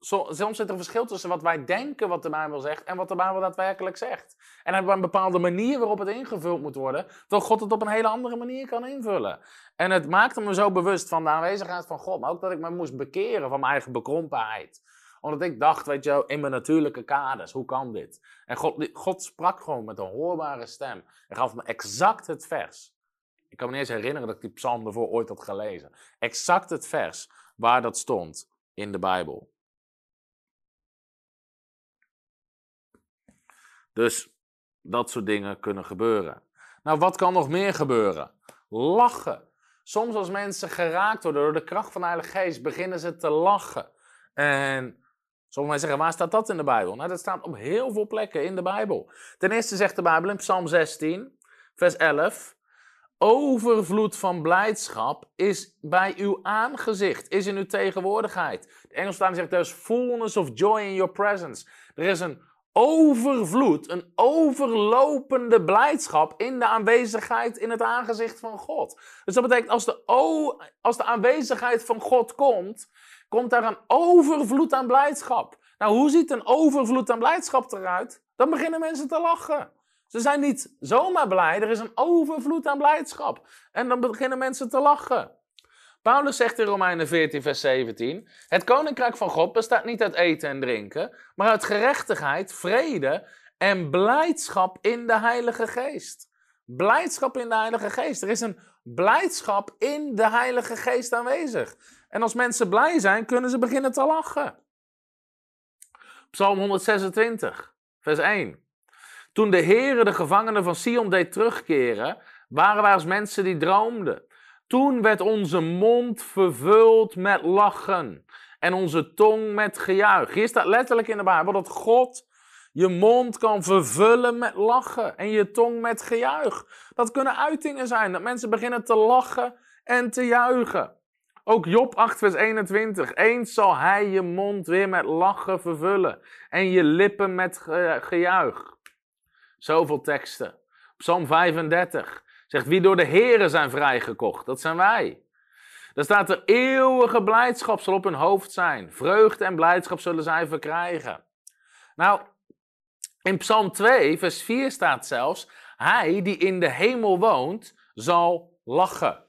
soms zit er een verschil tussen wat wij denken wat de Bijbel zegt en wat de Bijbel daadwerkelijk zegt. En hebben een bepaalde manier waarop het ingevuld moet worden, terwijl God het op een hele andere manier kan invullen. En het maakte me zo bewust van de aanwezigheid van God, maar ook dat ik me moest bekeren van mijn eigen bekrompenheid omdat ik dacht, weet je in mijn natuurlijke kaders, hoe kan dit? En God, God sprak gewoon met een hoorbare stem. En gaf me exact het vers. Ik kan me niet eens herinneren dat ik die psalm ervoor ooit had gelezen. Exact het vers waar dat stond in de Bijbel. Dus dat soort dingen kunnen gebeuren. Nou, wat kan nog meer gebeuren? Lachen. Soms als mensen geraakt worden door de kracht van de Heilige Geest, beginnen ze te lachen. En Sommigen zeggen, waar staat dat in de Bijbel? Nou, dat staat op heel veel plekken in de Bijbel. Ten eerste zegt de Bijbel in Psalm 16, vers 11... Overvloed van blijdschap is bij uw aangezicht, is in uw tegenwoordigheid. De Engelstaan zegt, there's fullness of joy in your presence. Er is een overvloed, een overlopende blijdschap in de aanwezigheid in het aangezicht van God. Dus dat betekent, als de, als de aanwezigheid van God komt, komt daar een overvloed aan blijdschap. Nou, hoe ziet een overvloed aan blijdschap eruit? Dan beginnen mensen te lachen. Ze zijn niet zomaar blij, er is een overvloed aan blijdschap. En dan beginnen mensen te lachen. Paulus zegt in Romeinen 14, vers 17: Het koninkrijk van God bestaat niet uit eten en drinken, maar uit gerechtigheid, vrede en blijdschap in de Heilige Geest. Blijdschap in de Heilige Geest. Er is een blijdschap in de Heilige Geest aanwezig. En als mensen blij zijn, kunnen ze beginnen te lachen. Psalm 126, vers 1. Toen de Heere de gevangenen van Sion deed terugkeren, waren wij als mensen die droomden. Toen werd onze mond vervuld met lachen en onze tong met gejuich. Hier staat letterlijk in de Bijbel dat God je mond kan vervullen met lachen en je tong met gejuich. Dat kunnen uitingen zijn, dat mensen beginnen te lachen en te juichen. Ook Job 8, vers 21. Eens zal hij je mond weer met lachen vervullen en je lippen met gejuich. Zoveel teksten. Psalm 35 zegt wie door de Here zijn vrijgekocht. Dat zijn wij. Daar staat er eeuwige blijdschap zal op hun hoofd zijn. Vreugde en blijdschap zullen zij verkrijgen. Nou, in Psalm 2, vers 4 staat zelfs: Hij die in de hemel woont, zal lachen.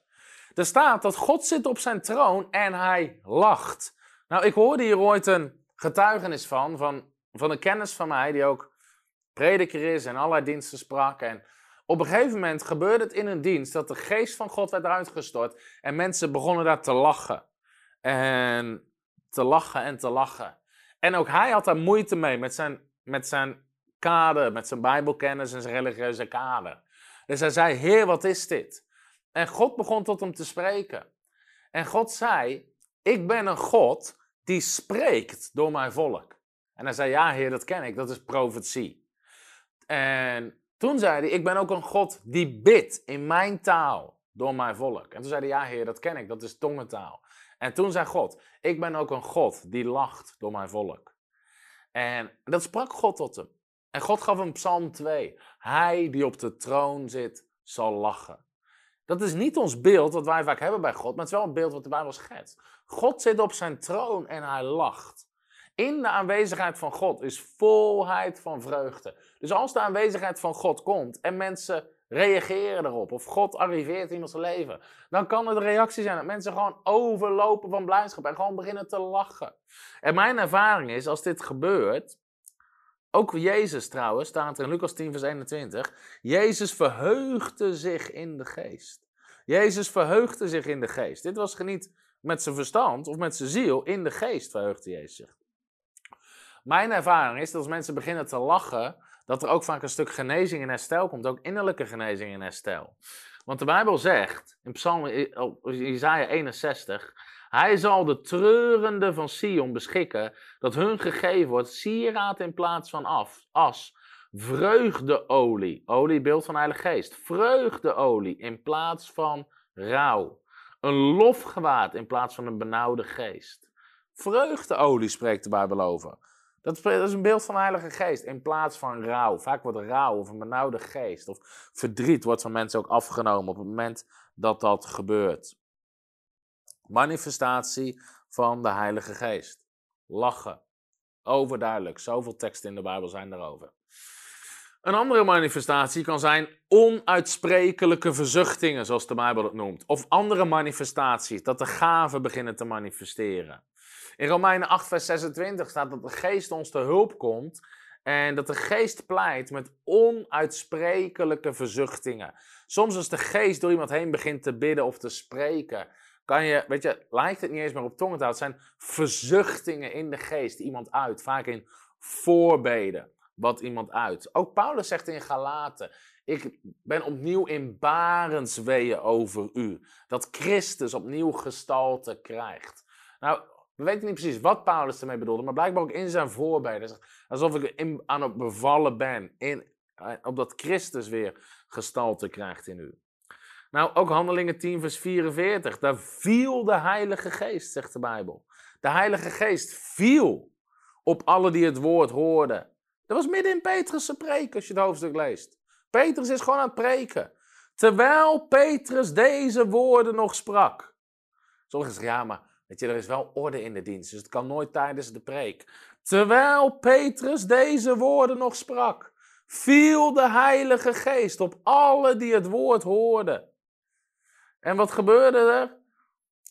Er staat dat God zit op zijn troon en hij lacht. Nou, ik hoorde hier ooit een getuigenis van, van, van een kennis van mij, die ook prediker is en allerlei diensten sprak. En op een gegeven moment gebeurde het in een dienst dat de geest van God werd uitgestort en mensen begonnen daar te lachen. En te lachen en te lachen. En ook hij had daar moeite mee met zijn, met zijn kader, met zijn bijbelkennis en zijn religieuze kader. Dus hij zei, Heer, wat is dit? En God begon tot hem te spreken. En God zei, ik ben een God die spreekt door mijn volk. En hij zei, ja Heer, dat ken ik, dat is profetie. En toen zei hij, ik ben ook een God die bidt in mijn taal door mijn volk. En toen zei hij, ja Heer, dat ken ik, dat is tongentaal. En toen zei God, ik ben ook een God die lacht door mijn volk. En dat sprak God tot hem. En God gaf hem Psalm 2. Hij die op de troon zit, zal lachen. Dat is niet ons beeld wat wij vaak hebben bij God, maar het is wel een beeld wat de Bijbel schetst. God zit op zijn troon en hij lacht. In de aanwezigheid van God is volheid van vreugde. Dus als de aanwezigheid van God komt en mensen reageren erop, of God arriveert in ons leven, dan kan het de reactie zijn dat mensen gewoon overlopen van blijdschap en gewoon beginnen te lachen. En mijn ervaring is, als dit gebeurt, ook Jezus trouwens, staat er in Lucas 10, vers 21. Jezus verheugde zich in de geest. Jezus verheugde zich in de geest. Dit was niet met zijn verstand of met zijn ziel, in de geest verheugde Jezus zich. Mijn ervaring is dat als mensen beginnen te lachen, dat er ook vaak een stuk genezing en herstel komt, ook innerlijke genezing en herstel. Want de Bijbel zegt in Psalm Isaiah 61, hij zal de treurende van Sion beschikken, dat hun gegeven wordt sieraad in plaats van af, as, vreugdeolie, olie beeld van Heilige Geest, vreugdeolie in plaats van rouw, een lofgewaad in plaats van een benauwde geest. Vreugdeolie spreekt de Bijbel over. Dat is een beeld van de Heilige Geest in plaats van rouw. Vaak wordt rouw of een benauwde geest of verdriet wordt van mensen ook afgenomen op het moment dat dat gebeurt. Manifestatie van de Heilige Geest. Lachen. Overduidelijk. Zoveel teksten in de Bijbel zijn daarover. Een andere manifestatie kan zijn onuitsprekelijke verzuchtingen, zoals de Bijbel het noemt. Of andere manifestaties, dat de gaven beginnen te manifesteren. In Romeinen 8, vers 26 staat dat de geest ons te hulp komt en dat de geest pleit met onuitsprekelijke verzuchtingen. Soms als de geest door iemand heen begint te bidden of te spreken, kan je, weet je, lijkt het niet eens meer op tongentaal. Het zijn verzuchtingen in de geest iemand uit, vaak in voorbeden wat iemand uit. Ook Paulus zegt in Galaten, ik ben opnieuw in barensweeën over u. Dat Christus opnieuw gestalte krijgt. Nou, We weten niet precies wat Paulus ermee bedoelde, maar blijkbaar ook in zijn voorbeden. Alsof ik in, aan het bevallen ben, in, eh, opdat Christus weer gestalte krijgt in u. Nou, ook Handelingen 10, vers 44. Daar viel de Heilige Geest, zegt de Bijbel. De Heilige Geest viel op alle die het woord hoorden. Dat was midden in Petrus' preek, als je het hoofdstuk leest. Petrus is gewoon aan het preken. Terwijl Petrus deze woorden nog sprak. Sommigen zeggen, ja, maar weet je, er is wel orde in de dienst, dus het kan nooit tijdens de preek. Terwijl Petrus deze woorden nog sprak, viel de Heilige Geest op alle die het woord hoorden. En wat gebeurde er?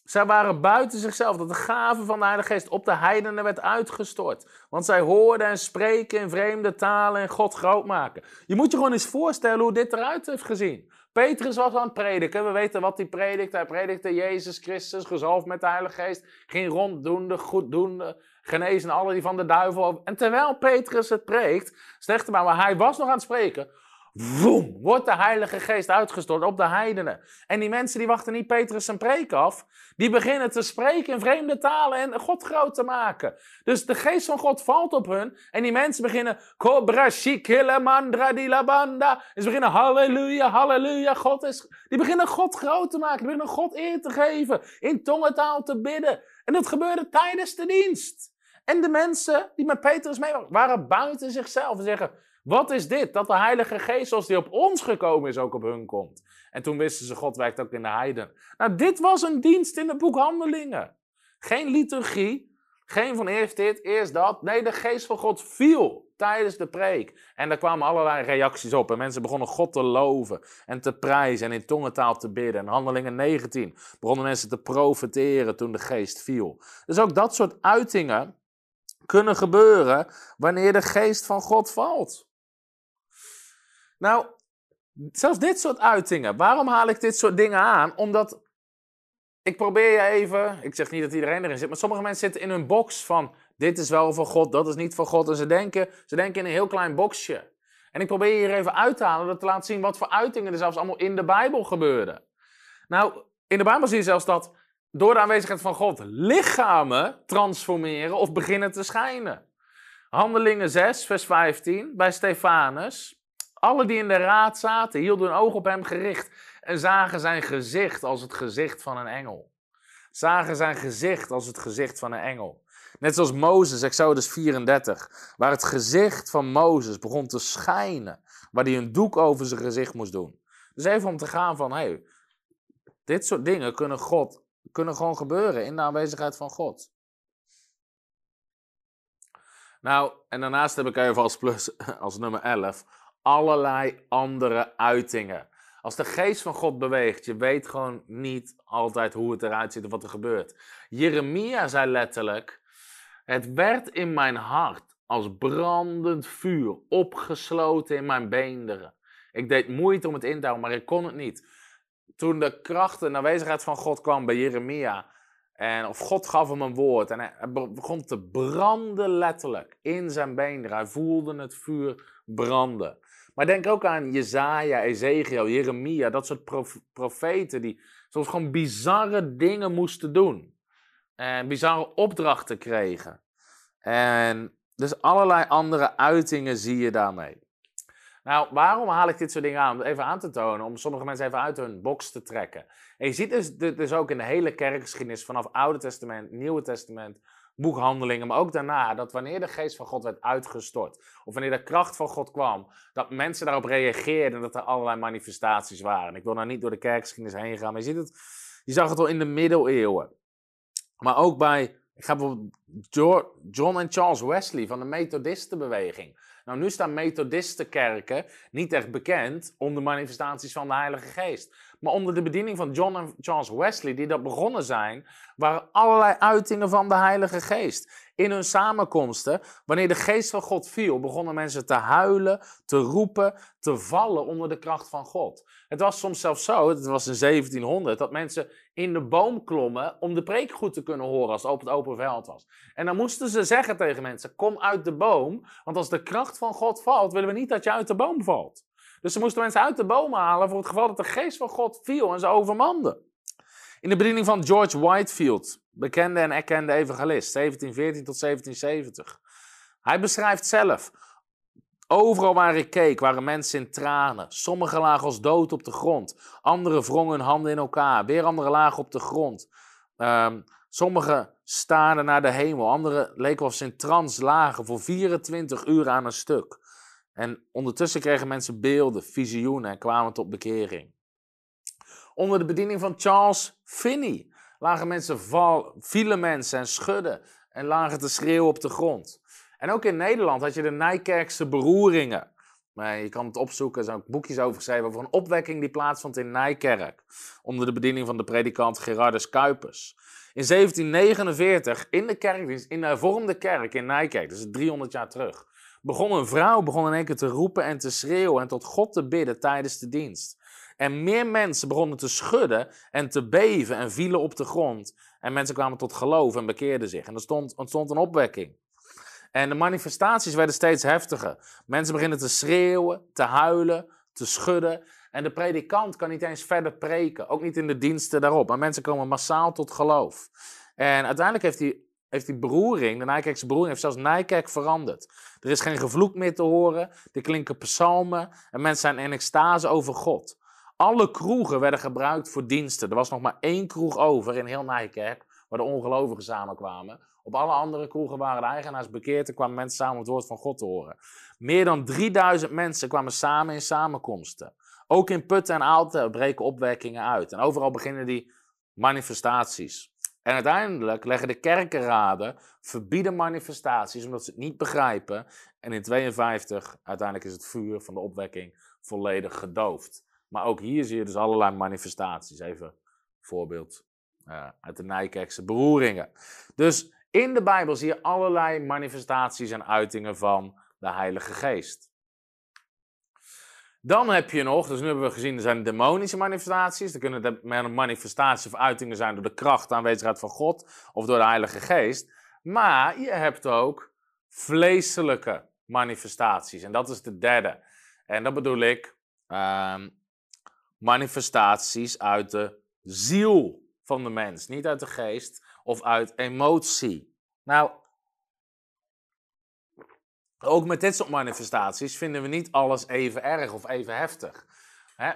Zij waren buiten zichzelf, dat de gave van de Heilige Geest op de heidenen werd uitgestort. Want zij hoorden en spreken in vreemde talen en God groot maken. Je moet je gewoon eens voorstellen hoe dit eruit heeft gezien. Petrus was aan het prediken. We weten wat hij predikte. Hij predikte Jezus Christus, gezalfd met de Heilige Geest. Ging ronddoende, goeddoende, genezen alle die van de duivel. En terwijl Petrus het preekt, zegt hij maar, maar hij was nog aan het spreken. Woem, wordt de Heilige Geest uitgestort op de heidenen. En die mensen die wachten niet Petrus zijn preek af. Die beginnen te spreken in vreemde talen en God groot te maken. Dus de geest van God valt op hun. En die mensen beginnen. Cobra mandra di. En ze beginnen halleluja, halleluja. God is. Die beginnen God groot te maken. Die beginnen God eer te geven. In tongentaal te bidden. En dat gebeurde tijdens de dienst. En de mensen die met Petrus mee waren, waren buiten zichzelf. En zeggen. Wat is dit? Dat de Heilige Geest, zoals die op ons gekomen is, ook op hun komt. En toen wisten ze, God werkt ook in de heiden. Nou, dit was een dienst in het boek Handelingen. Geen liturgie, geen van eerst dit, eerst dat. Nee, de Geest van God viel tijdens de preek. En daar kwamen allerlei reacties op. En mensen begonnen God te loven en te prijzen en in tongentaal te bidden. En Handelingen 19 begonnen mensen te profeteren toen de Geest viel. Dus ook dat soort uitingen kunnen gebeuren wanneer de Geest van God valt. Nou, zelfs dit soort uitingen. Waarom haal ik dit soort dingen aan? Omdat ik probeer je even. Ik zeg niet dat iedereen erin zit, maar sommige mensen zitten in hun box van. Dit is wel van God, dat is niet van God. En ze denken, ze denken in een heel klein boxje. En ik probeer je hier even uit te halen, dat te laten zien wat voor uitingen er zelfs allemaal in de Bijbel gebeuren. Nou, in de Bijbel zie je zelfs dat door de aanwezigheid van God lichamen transformeren of beginnen te schijnen. Handelingen 6, vers 15, bij Stefanus. Alle die in de raad zaten, hielden hun oog op hem gericht en zagen zijn gezicht als het gezicht van een engel. Zagen zijn gezicht als het gezicht van een engel. Net zoals Mozes, Exodus 34, waar het gezicht van Mozes begon te schijnen, waar hij een doek over zijn gezicht moest doen. Dus even om te gaan van, hé, hey, dit soort dingen kunnen, God, kunnen gewoon gebeuren in de aanwezigheid van God. Nou, en daarnaast heb ik even als plus, als nummer 11, allerlei andere uitingen. Als de geest van God beweegt, je weet gewoon niet altijd hoe het eruit ziet of wat er gebeurt. Jeremia zei letterlijk: Het werd in mijn hart als brandend vuur, opgesloten in mijn beenderen. Ik deed moeite om het in te houden, maar ik kon het niet. Toen de kracht en aanwezigheid van God kwam bij Jeremia, en of God gaf hem een woord en hij begon te branden letterlijk in zijn beenderen. Hij voelde het vuur branden. Maar denk ook aan Jezaja, Ezekiel, Jeremia, dat soort profeten die soms gewoon bizarre dingen moesten doen. En bizarre opdrachten kregen. En dus allerlei andere uitingen zie je daarmee. Nou, waarom haal ik dit soort dingen aan? Om even aan te tonen, om sommige mensen even uit hun box te trekken. En je ziet dus, dus ook in de hele kerkgeschiedenis, vanaf Oude Testament, Nieuwe Testament, boekhandelingen, maar ook daarna, dat wanneer de geest van God werd uitgestort, of wanneer de kracht van God kwam, dat mensen daarop reageerden en dat er allerlei manifestaties waren. Ik wil nou niet door de kerkgeschiedenis heen gaan, maar je ziet het, je zag het al in de middeleeuwen. Maar ook bij, ik ga bijvoorbeeld John en Charles Wesley van de Methodistenbeweging. Nou, nu staan Methodistenkerken niet echt bekend om de manifestaties van de Heilige Geest. Maar onder de bediening van John en Charles Wesley, die dat begonnen zijn, waren allerlei uitingen van de Heilige Geest. In hun samenkomsten, wanneer de Geest van God viel, begonnen mensen te huilen, te roepen, te vallen onder de kracht van God. Het was soms zelfs zo, het was in 1700, dat mensen in de boom klommen om de preek goed te kunnen horen als het op het open veld was. En dan moesten ze zeggen tegen mensen: Kom uit de boom, want als de kracht van God valt, willen we niet dat je uit de boom valt. Dus ze moesten mensen uit de boom halen voor het geval dat de geest van God viel en ze overmande. In de bediening van George Whitefield bekende en erkende evangelist, 1714 tot 1770. Hij beschrijft zelf, overal waar ik keek waren mensen in tranen. Sommigen lagen als dood op de grond, anderen wrongen hun handen in elkaar, weer anderen lagen op de grond. Um, sommigen staarden naar de hemel, anderen leken of ze in trance lagen voor 24 uur aan een stuk. En ondertussen kregen mensen beelden, visioenen en kwamen tot bekering. Onder de bediening van Charles Finney lagen mensen val, vielen mensen en schudden en lagen te schreeuwen op de grond. En ook in Nederland had je de Nijkerkse beroeringen. Maar je kan het opzoeken, er zijn ook boekjes over geschreven over een opwekking die plaatsvond in Nijkerk. Onder de bediening van de predikant Gerardus Kuipers. In 1749, in de kerkdienst, in de hervormde kerk in Nijkerk, dus 300 jaar terug, begon een vrouw begon in één keer te roepen en te schreeuwen en tot God te bidden tijdens de dienst. En meer mensen begonnen te schudden en te beven en vielen op de grond. En mensen kwamen tot geloof en bekeerden zich. En er stond, ontstond een opwekking. En de manifestaties werden steeds heftiger. Mensen beginnen te schreeuwen, te huilen, te schudden. En de predikant kan niet eens verder preken, ook niet in de diensten daarop. Maar mensen komen massaal tot geloof. En uiteindelijk heeft die, heeft die beroering, de Nijkerkse beroering, heeft zelfs Nijkerk veranderd. Er is geen gevloek meer te horen, er klinken psalmen en mensen zijn in extase over God. Alle kroegen werden gebruikt voor diensten. Er was nog maar één kroeg over in heel Nijkerk, waar de ongelovigen samenkwamen. Op alle andere kroegen waren de eigenaars bekeerd en kwamen mensen samen om het woord van God te horen. Meer dan 3000 mensen kwamen samen in samenkomsten. Ook in Putten en Aalten breken opwekkingen uit. En overal beginnen die manifestaties. En uiteindelijk leggen de kerkenraden verbieden manifestaties omdat ze het niet begrijpen. En in 52 uiteindelijk is het vuur van de opwekking volledig gedoofd. Maar ook hier zie je dus allerlei manifestaties. Even een voorbeeld uh, uit de Nijkerkse beroeringen. Dus in de Bijbel zie je allerlei manifestaties en uitingen van de Heilige Geest. Dan heb je nog, dus nu hebben we gezien, er zijn demonische manifestaties. Er kunnen manifestaties of uitingen zijn door de kracht, aanwezigheid van God of door de Heilige Geest. Maar je hebt ook vleeselijke manifestaties. En dat is de derde. En dat bedoel ik uh, manifestaties uit de ziel van de mens. Niet uit de geest of uit emotie. Nou, ook met dit soort manifestaties vinden we niet alles even erg of even heftig. Hè?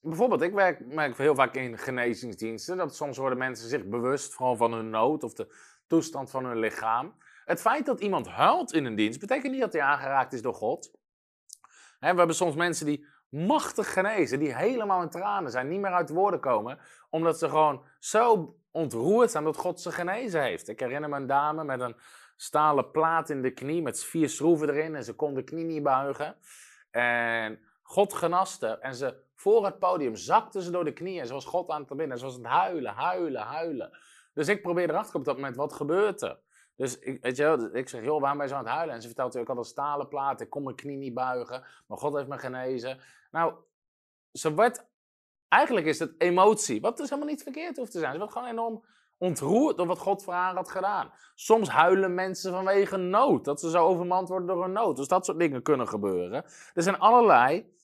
Bijvoorbeeld, ik werk, merk heel vaak in genezingsdiensten dat soms worden mensen zich bewust van hun nood of de toestand van hun lichaam. Het feit dat iemand huilt in een dienst betekent niet dat hij aangeraakt is door God. Hè, we hebben soms mensen die machtig genezen, die helemaal in tranen zijn, niet meer uit woorden komen, omdat ze gewoon zo ontroerd zijn dat God ze genezen heeft. Ik herinner me een dame met een stalen plaat in de knie met vier schroeven erin en ze kon de knie niet buigen. En God genaste en ze voor het podium zakte ze door de knieën ze was God aan het binnen. Ze was aan het huilen, huilen, huilen. Dus ik probeerde erachter op dat moment, wat gebeurt er? Dus ik, weet je, ik zeg, joh, waarom ben je zo aan het huilen? En ze vertelt, ik had stalen plaat, ik kon mijn knie niet buigen, maar God heeft me genezen. Nou, ze werd, eigenlijk is het emotie, wat dus helemaal niet verkeerd hoeft te zijn. Ze werd gewoon enorm ontroerd door wat God voor haar had gedaan. Soms huilen mensen vanwege nood, dat ze zo overmand worden door een nood. Dus dat soort dingen kunnen gebeuren. Er zijn allerlei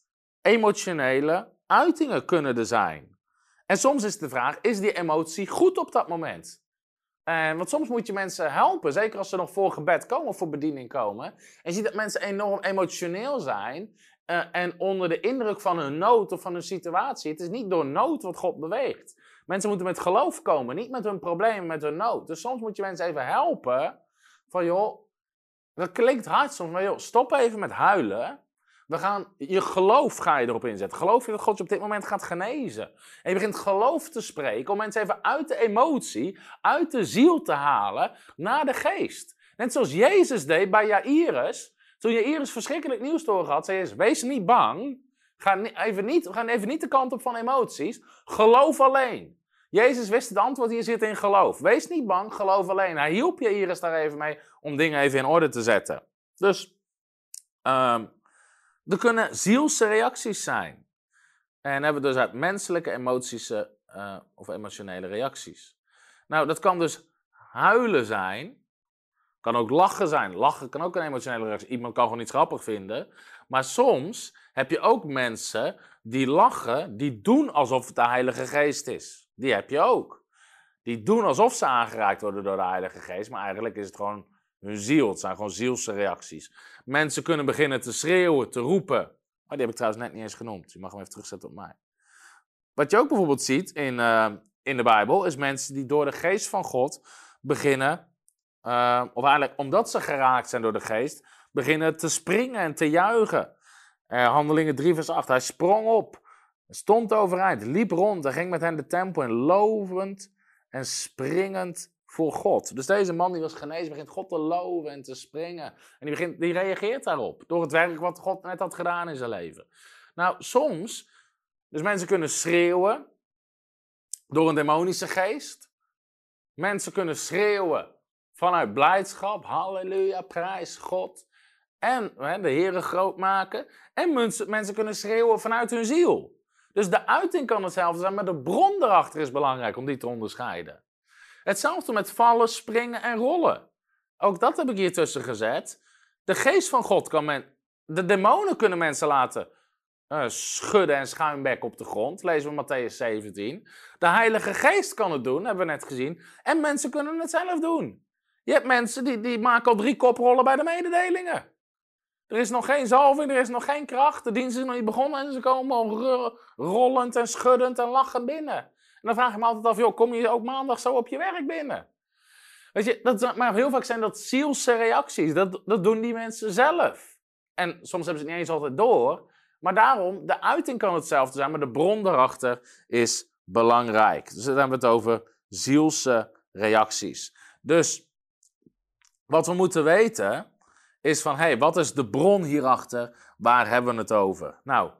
emotionele uitingen kunnen er zijn. En soms is de vraag, is die emotie goed op dat moment? En, want soms moet je mensen helpen, zeker als ze nog voor gebed komen of voor bediening komen. En je ziet dat mensen enorm emotioneel zijn uh, en onder de indruk van hun nood of van hun situatie. Het is niet door nood wat God beweegt. Mensen moeten met geloof komen, niet met hun problemen, met hun nood. Dus soms moet je mensen even helpen. Van joh, dat klinkt hard soms, maar joh, stop even met huilen. We gaan, je geloof ga je erop inzetten. Geloof je dat God je op dit moment gaat genezen? En je begint geloof te spreken om mensen even uit de emotie, uit de ziel te halen naar de geest. Net zoals Jezus deed bij Jairus. Toen Jairus verschrikkelijk nieuws door had, zei Jezus, wees niet bang. Ga even niet, ga even niet de kant op van emoties. Geloof alleen. Jezus wist het antwoord, hier zit in geloof. Wees niet bang, geloof alleen. Hij hielp je eens daar even mee om dingen even in orde te zetten. Dus um, er kunnen zielse reacties zijn. En hebben we dus uit menselijke emotische uh, of emotionele reacties. Nou, dat kan dus huilen zijn. Kan ook lachen zijn. Lachen kan ook een emotionele reactie. Iemand kan gewoon iets grappig vinden. Maar soms heb je ook mensen die lachen, die doen alsof het de Heilige Geest is. Die heb je ook. die doen alsof ze aangeraakt worden door de Heilige Geest, maar eigenlijk is het gewoon hun ziel. Het zijn gewoon zielse reacties. Mensen kunnen beginnen te schreeuwen, te roepen. Oh, die heb ik trouwens net niet eens genoemd. Je mag hem even terugzetten op mij. Wat je ook bijvoorbeeld ziet in, uh, in de Bijbel, is mensen die door de geest van God beginnen, uh, of eigenlijk omdat ze geraakt zijn door de geest, beginnen te springen en te juichen. Uh, Handelingen 3 vers 8, hij sprong op, stond overeind, liep rond en ging met hen de tempel in, lovend en springend voor God. Dus deze man die was genezen, begint God te loven en te springen. En die, begint, die reageert daarop, door het werk wat God net had gedaan in zijn leven. Nou, soms, dus mensen kunnen schreeuwen door een demonische geest. Mensen kunnen schreeuwen vanuit blijdschap, halleluja, prijs God. En hè, de Heeren groot maken. En mensen, mensen kunnen schreeuwen vanuit hun ziel. Dus de uiting kan hetzelfde zijn, maar de bron erachter is belangrijk om die te onderscheiden. Hetzelfde met vallen, springen en rollen. Ook dat heb ik hier tussen gezet. De geest van God kan men. De demonen kunnen mensen laten uh, schudden en schuimbekken op de grond. Lezen we Matthäus 17. De Heilige Geest kan het doen, hebben we net gezien. En mensen kunnen het zelf doen. Je hebt mensen die, die maken al drie koprollen bij de mededelingen. Er is nog geen zalving, er is nog geen kracht. De dienst is nog niet begonnen en ze komen al rollend en schuddend en lachend binnen. En dan vraag ik me altijd af, joh, kom je ook maandag zo op je werk binnen? Weet je, dat, maar heel vaak zijn dat zielse reacties. Dat, dat doen die mensen zelf. En soms hebben ze het niet eens altijd door. Maar daarom, de uiting kan hetzelfde zijn, maar de bron daarachter is belangrijk. Dus dan hebben we het over zielse reacties. Dus wat we moeten weten is van, hé, hey, wat is de bron hierachter? Waar hebben we het over? Nou,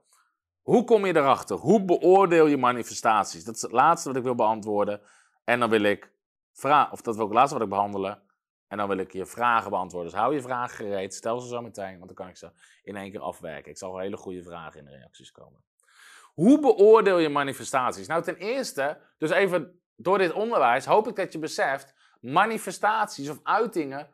hoe kom je erachter? Hoe beoordeel je manifestaties? Dat is het laatste wat ik wil beantwoorden. En dan wil ik vragen, of dat wil ik het laatste wat ik behandelen. En dan wil ik je vragen beantwoorden. Dus hou je vragen gereed, stel ze zo meteen, want dan kan ik ze in één keer afwerken. Ik zal hele goede vragen in de reacties komen. Hoe beoordeel je manifestaties? Nou, ten eerste, dus even door dit onderwijs hoop ik dat je beseft, manifestaties of uitingen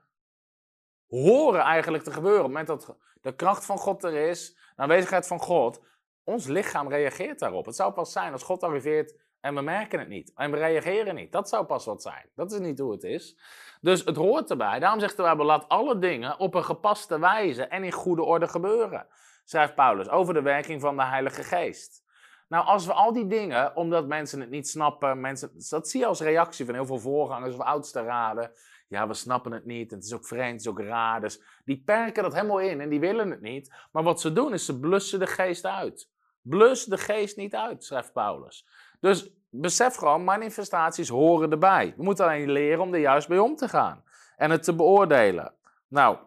horen eigenlijk te gebeuren. Op het moment dat de kracht van God er is, de aanwezigheid van God, ons lichaam reageert daarop. Het zou pas zijn als God arriveert en we merken het niet. En we reageren niet. Dat zou pas wat zijn. Dat is niet hoe het is. Dus het hoort erbij. Daarom zegt de Bijbel, laat alle dingen op een gepaste wijze en in goede orde gebeuren. Schrijft Paulus over de werking van de Heilige Geest. Nou, als we al die dingen, omdat mensen het niet snappen, mensen, dat zie je als reactie van heel veel voorgangers of oudste raden. Ja, we snappen het niet en het is ook vreemd, het is ook raar. Dus die perken dat helemaal in en die willen het niet. Maar wat ze doen is ze blussen de geest uit. Blus de geest niet uit, schrijft Paulus. Dus besef gewoon, manifestaties horen erbij. We moeten alleen leren om er juist bij om te gaan en het te beoordelen. Nou,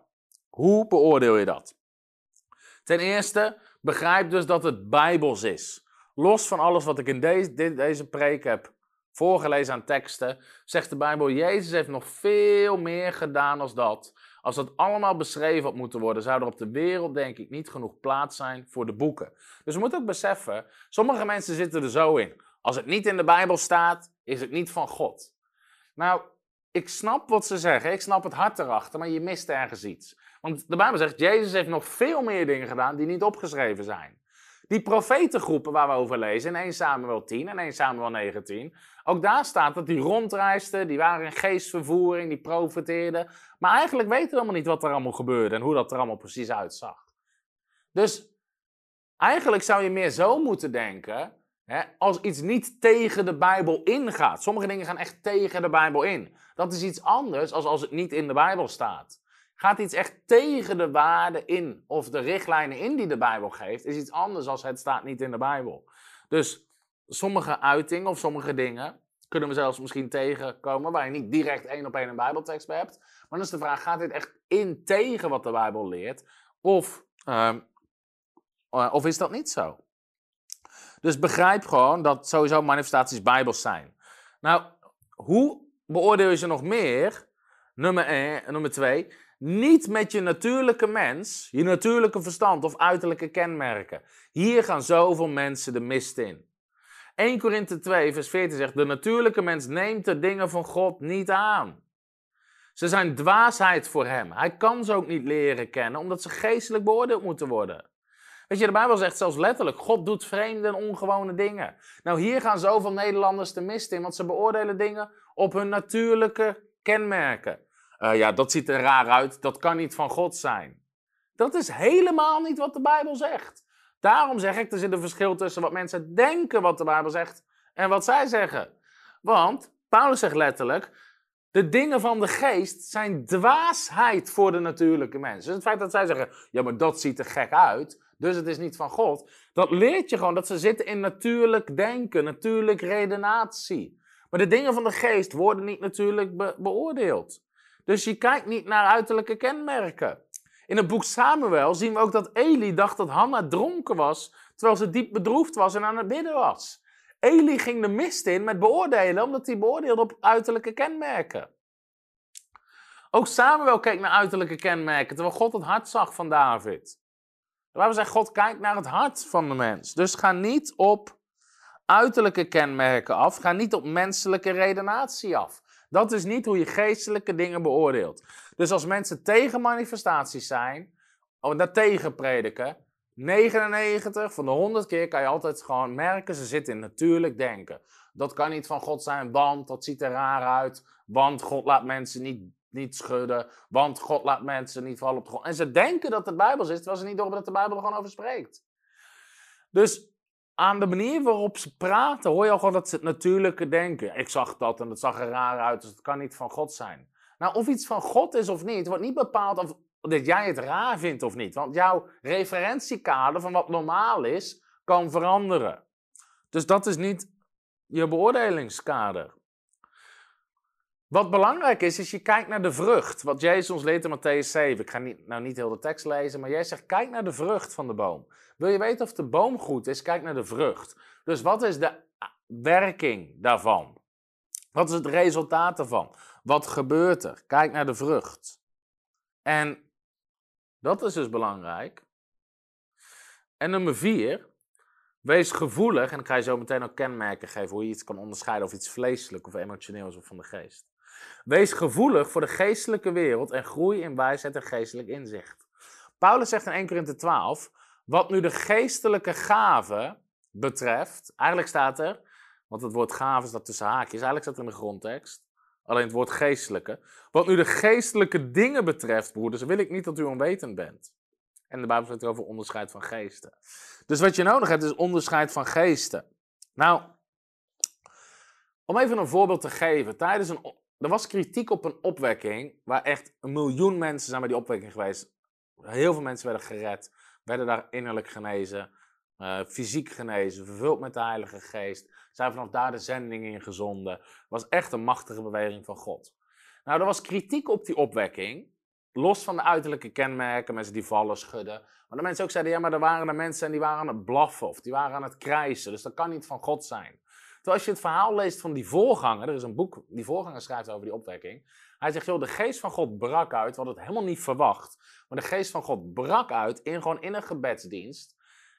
hoe beoordeel je dat? Ten eerste, begrijp dus dat het bijbels is. Los van alles wat ik in deze, deze preek heb voorgelezen aan teksten, zegt de Bijbel, Jezus heeft nog veel meer gedaan als dat. Als dat allemaal beschreven had moeten worden, zou er op de wereld denk ik niet genoeg plaats zijn voor de boeken. Dus we moeten ook beseffen, sommige mensen zitten er zo in. Als het niet in de Bijbel staat, is het niet van God. Nou, ik snap wat ze zeggen, ik snap het hart erachter, maar je mist ergens iets. Want de Bijbel zegt, Jezus heeft nog veel meer dingen gedaan die niet opgeschreven zijn. Die profetengroepen waar we over lezen, in 1 Samuel 10 en 1 Samuel 19, ook daar staat dat die rondreisden, die waren in geestvervoering, die profeteerden. Maar eigenlijk weten we helemaal niet wat er allemaal gebeurde en hoe dat er allemaal precies uitzag. Dus eigenlijk zou je meer zo moeten denken, hè, als iets niet tegen de Bijbel ingaat. Sommige dingen gaan echt tegen de Bijbel in. Dat is iets anders als als het niet in de Bijbel staat. Gaat iets echt tegen de waarden in of de richtlijnen in die de Bijbel geeft, is iets anders als het staat niet in de Bijbel. Dus sommige uitingen of sommige dingen kunnen we zelfs misschien tegenkomen waar je niet direct één op één een Bijbeltekst bij hebt. Maar dan is de vraag, gaat dit echt in tegen wat de Bijbel leert? Of, ehm, eh, of is dat niet zo? Dus begrijp gewoon dat sowieso manifestaties Bijbels zijn. Nou, hoe beoordeel je ze nog meer? Nummer 1, nummer 2 niet met je natuurlijke mens, je natuurlijke verstand of uiterlijke kenmerken. Hier gaan zoveel mensen de mist in. 1 Korinthe 2, vers 14 zegt: De natuurlijke mens neemt de dingen van God niet aan. Ze zijn dwaasheid voor hem. Hij kan ze ook niet leren kennen, omdat ze geestelijk beoordeeld moeten worden. Weet je, de Bijbel zegt zelfs letterlijk: God doet vreemde en ongewone dingen. Nou, hier gaan zoveel Nederlanders de mist in, want ze beoordelen dingen op hun natuurlijke kenmerken. Uh, ja, dat ziet er raar uit, dat kan niet van God zijn. Dat is helemaal niet wat de Bijbel zegt. Daarom zeg ik, er zit een verschil tussen wat mensen denken wat de Bijbel zegt en wat zij zeggen. Want Paulus zegt letterlijk: de dingen van de geest zijn dwaasheid voor de natuurlijke mensen. Dus het feit dat zij zeggen: ja, maar dat ziet er gek uit, dus het is niet van God. Dat leert je gewoon dat ze zitten in natuurlijk denken, natuurlijk redenatie. Maar de dingen van de geest worden niet natuurlijk beoordeeld. Dus je kijkt niet naar uiterlijke kenmerken. In het boek Samuel zien we ook dat Eli dacht dat Hanna dronken was, terwijl ze diep bedroefd was en aan het bidden was. Eli ging de mist in met beoordelen, omdat hij beoordeelde op uiterlijke kenmerken. Ook Samuel keek naar uiterlijke kenmerken, terwijl God het hart zag van David. Waar we zeggen, God kijkt naar het hart van de mens. Dus ga niet op uiterlijke kenmerken af, ga niet op menselijke redenatie af. Dat is niet hoe je geestelijke dingen beoordeelt. Dus als mensen tegen manifestaties zijn, of daartegen prediken, 99 van de 100 keer kan je altijd gewoon merken, ze zitten in natuurlijk denken. Dat kan niet van God zijn, want dat ziet er raar uit. Want God laat mensen niet, niet schudden. Want God laat mensen niet vallen op de grond. En ze denken dat het Bijbel is, terwijl ze niet door dat de Bijbel er gewoon over spreekt. Dus aan de manier waarop ze praten, hoor je al gewoon dat ze het natuurlijke denken. Ik zag dat en dat zag er raar uit, dus het kan niet van God zijn. Nou, of iets van God is of niet, wordt niet bepaald of dat jij het raar vindt of niet. Want jouw referentiekader van wat normaal is, kan veranderen. Dus dat is niet je beoordelingskader. Wat belangrijk is, is je kijkt naar de vrucht. Wat Jezus ons leert in Matthäus 7. Ik ga niet, nou niet heel de tekst lezen, maar jij zegt, kijk naar de vrucht van de boom. Wil je weten of de boom goed is, kijk naar de vrucht. Dus wat is de werking daarvan? Wat is het resultaat daarvan? Wat gebeurt er? Kijk naar de vrucht. En dat is dus belangrijk. En nummer vier, wees gevoelig. En ik ga je zo meteen ook kenmerken geven hoe je iets kan onderscheiden of iets vleeselijk of emotioneel is of van de geest. Wees gevoelig voor de geestelijke wereld en groei in wijsheid en geestelijk inzicht. Paulus zegt in 1 Korinthe 12, wat nu de geestelijke gaven betreft, eigenlijk staat er, want het woord gave staat tussen haakjes, eigenlijk staat er in de grondtekst, alleen het woord geestelijke. Wat nu de geestelijke dingen betreft, broeders, wil ik niet dat u onwetend bent. En de Bijbel spreekt over onderscheid van geesten. Dus wat je nodig hebt is onderscheid van geesten. Nou, om even een voorbeeld te geven. Tijdens een, er was kritiek op een opwekking waar echt een miljoen mensen zijn bij die opwekking geweest. Heel veel mensen werden gered, werden daar innerlijk genezen, uh, fysiek genezen, vervuld met de Heilige Geest. Zijn vanaf daar de zending in gezonden. Was echt een machtige beweging van God. Nou, er was kritiek op die opwekking. Los van de uiterlijke kenmerken, mensen die vallen, schudden. Maar de mensen ook zeiden, ja, maar er waren er mensen en die waren aan het blaffen of die waren aan het krijsen. Dus dat kan niet van God zijn. Terwijl als je het verhaal leest van die voorganger, er is een boek, die voorganger schrijft over die opwekking. Hij zegt, joh, de geest van God brak uit, we hadden het helemaal niet verwacht. Maar de geest van God brak uit in gewoon in een gebedsdienst.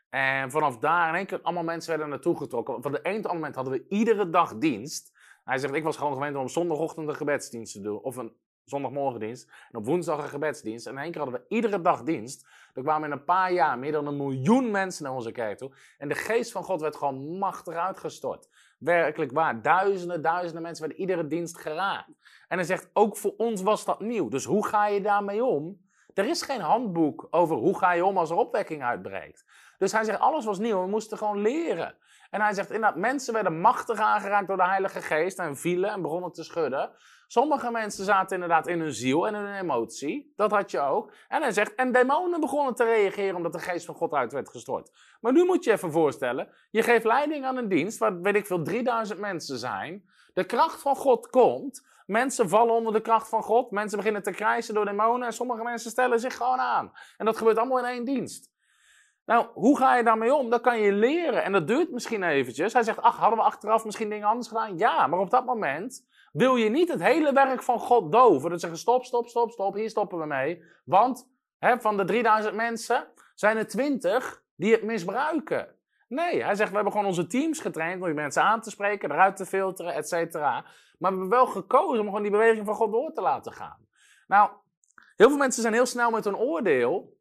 En vanaf daar in één keer allemaal mensen werden naartoe getrokken. Van de tot moment hadden we iedere dag dienst. Hij zegt, ik was gewoon gewend om zondagochtend een gebedsdienst te doen. Of een zondagmorgendienst. En op woensdag een gebedsdienst. En in één keer hadden we iedere dag dienst. Er kwamen in een paar jaar meer dan een miljoen mensen naar onze kerk toe. En de geest van God werd gewoon machtig uitgestort. Werkelijk waar. Duizenden, duizenden mensen werden iedere dienst geraakt. En hij zegt, ook voor ons was dat nieuw. Dus hoe ga je daarmee om? Er is geen handboek over hoe ga je om als er opwekking uitbreekt. Dus hij zegt, alles was nieuw, we moesten gewoon leren. En hij zegt inderdaad, mensen werden machtig aangeraakt door de Heilige Geest en vielen en begonnen te schudden. Sommige mensen zaten inderdaad in hun ziel en in hun emotie. Dat had je ook. En hij zegt, en demonen begonnen te reageren omdat de geest van God uit werd gestort. Maar nu moet je even voorstellen, je geeft leiding aan een dienst waar, weet ik veel, 3000 mensen zijn. De kracht van God komt. Mensen vallen onder de kracht van God. Mensen beginnen te krijsen door demonen. En sommige mensen stellen zich gewoon aan. En dat gebeurt allemaal in één dienst. Nou, hoe ga je daarmee om? Dat kan je leren. En dat duurt misschien eventjes. Hij zegt, ach, hadden we achteraf misschien dingen anders gedaan? Ja, maar op dat moment wil je niet het hele werk van God doven. Dat zeggen, stop, stop, stop, stop, hier stoppen we mee. Want hè, van de 3000 mensen zijn er 20 die het misbruiken. Nee, hij zegt, we hebben gewoon onze teams getraind om die mensen aan te spreken, eruit te filteren, et cetera. Maar we hebben wel gekozen om gewoon die beweging van God door te laten gaan. Nou, heel veel mensen zijn heel snel met hun oordeel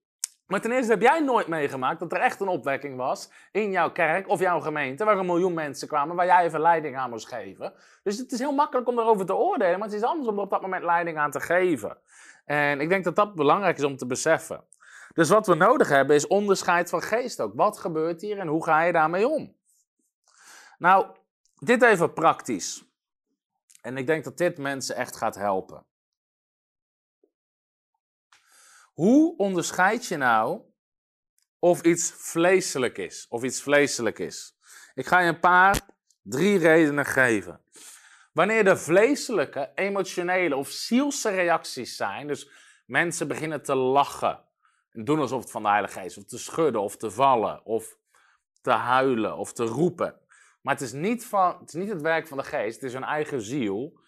Maar ten eerste heb jij nooit meegemaakt dat er echt een opwekking was in jouw kerk of jouw gemeente, waar een miljoen mensen kwamen, waar jij even leiding aan moest geven. Dus het is heel makkelijk om daarover te oordelen, maar het is anders om er op dat moment leiding aan te geven. En ik denk dat dat belangrijk is om te beseffen. Dus wat we nodig hebben is onderscheid van geest ook. Wat gebeurt hier en hoe ga je daarmee om? Nou, dit even praktisch. En ik denk dat dit mensen echt gaat helpen. Hoe onderscheid je nou of iets vleeselijk is? Of iets vleeselijk is? Ik ga je een paar, drie redenen geven. Wanneer er vleeselijke, emotionele of zielse reacties zijn, dus mensen beginnen te lachen, en doen alsof het van de Heilige Geest, of te schudden, of te vallen, of te huilen, of te roepen. Maar het is niet, van, het, is niet het werk van de Geest, het is hun eigen ziel.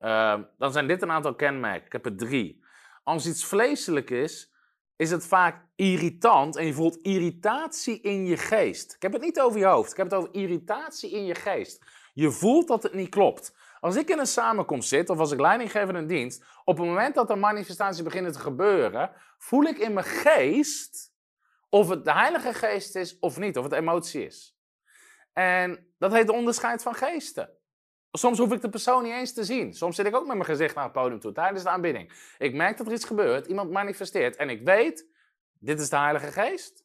Uh, dan zijn dit een aantal kenmerken. Ik heb er drie. Als iets vleeselijk is, is het vaak irritant en je voelt irritatie in je geest. Ik heb het niet over je hoofd, ik heb het over irritatie in je geest. Je voelt dat het niet klopt. Als ik in een samenkomst zit of als ik leiding geef in een dienst, op het moment dat er manifestaties beginnen te gebeuren, voel ik in mijn geest of het de Heilige Geest is of niet, of het emotie is. En dat heet de onderscheid van geesten. Soms hoef ik de persoon niet eens te zien. Soms zit ik ook met mijn gezicht naar het podium toe tijdens de aanbidding. Ik merk dat er iets gebeurt, iemand manifesteert en ik weet, dit is de Heilige Geest.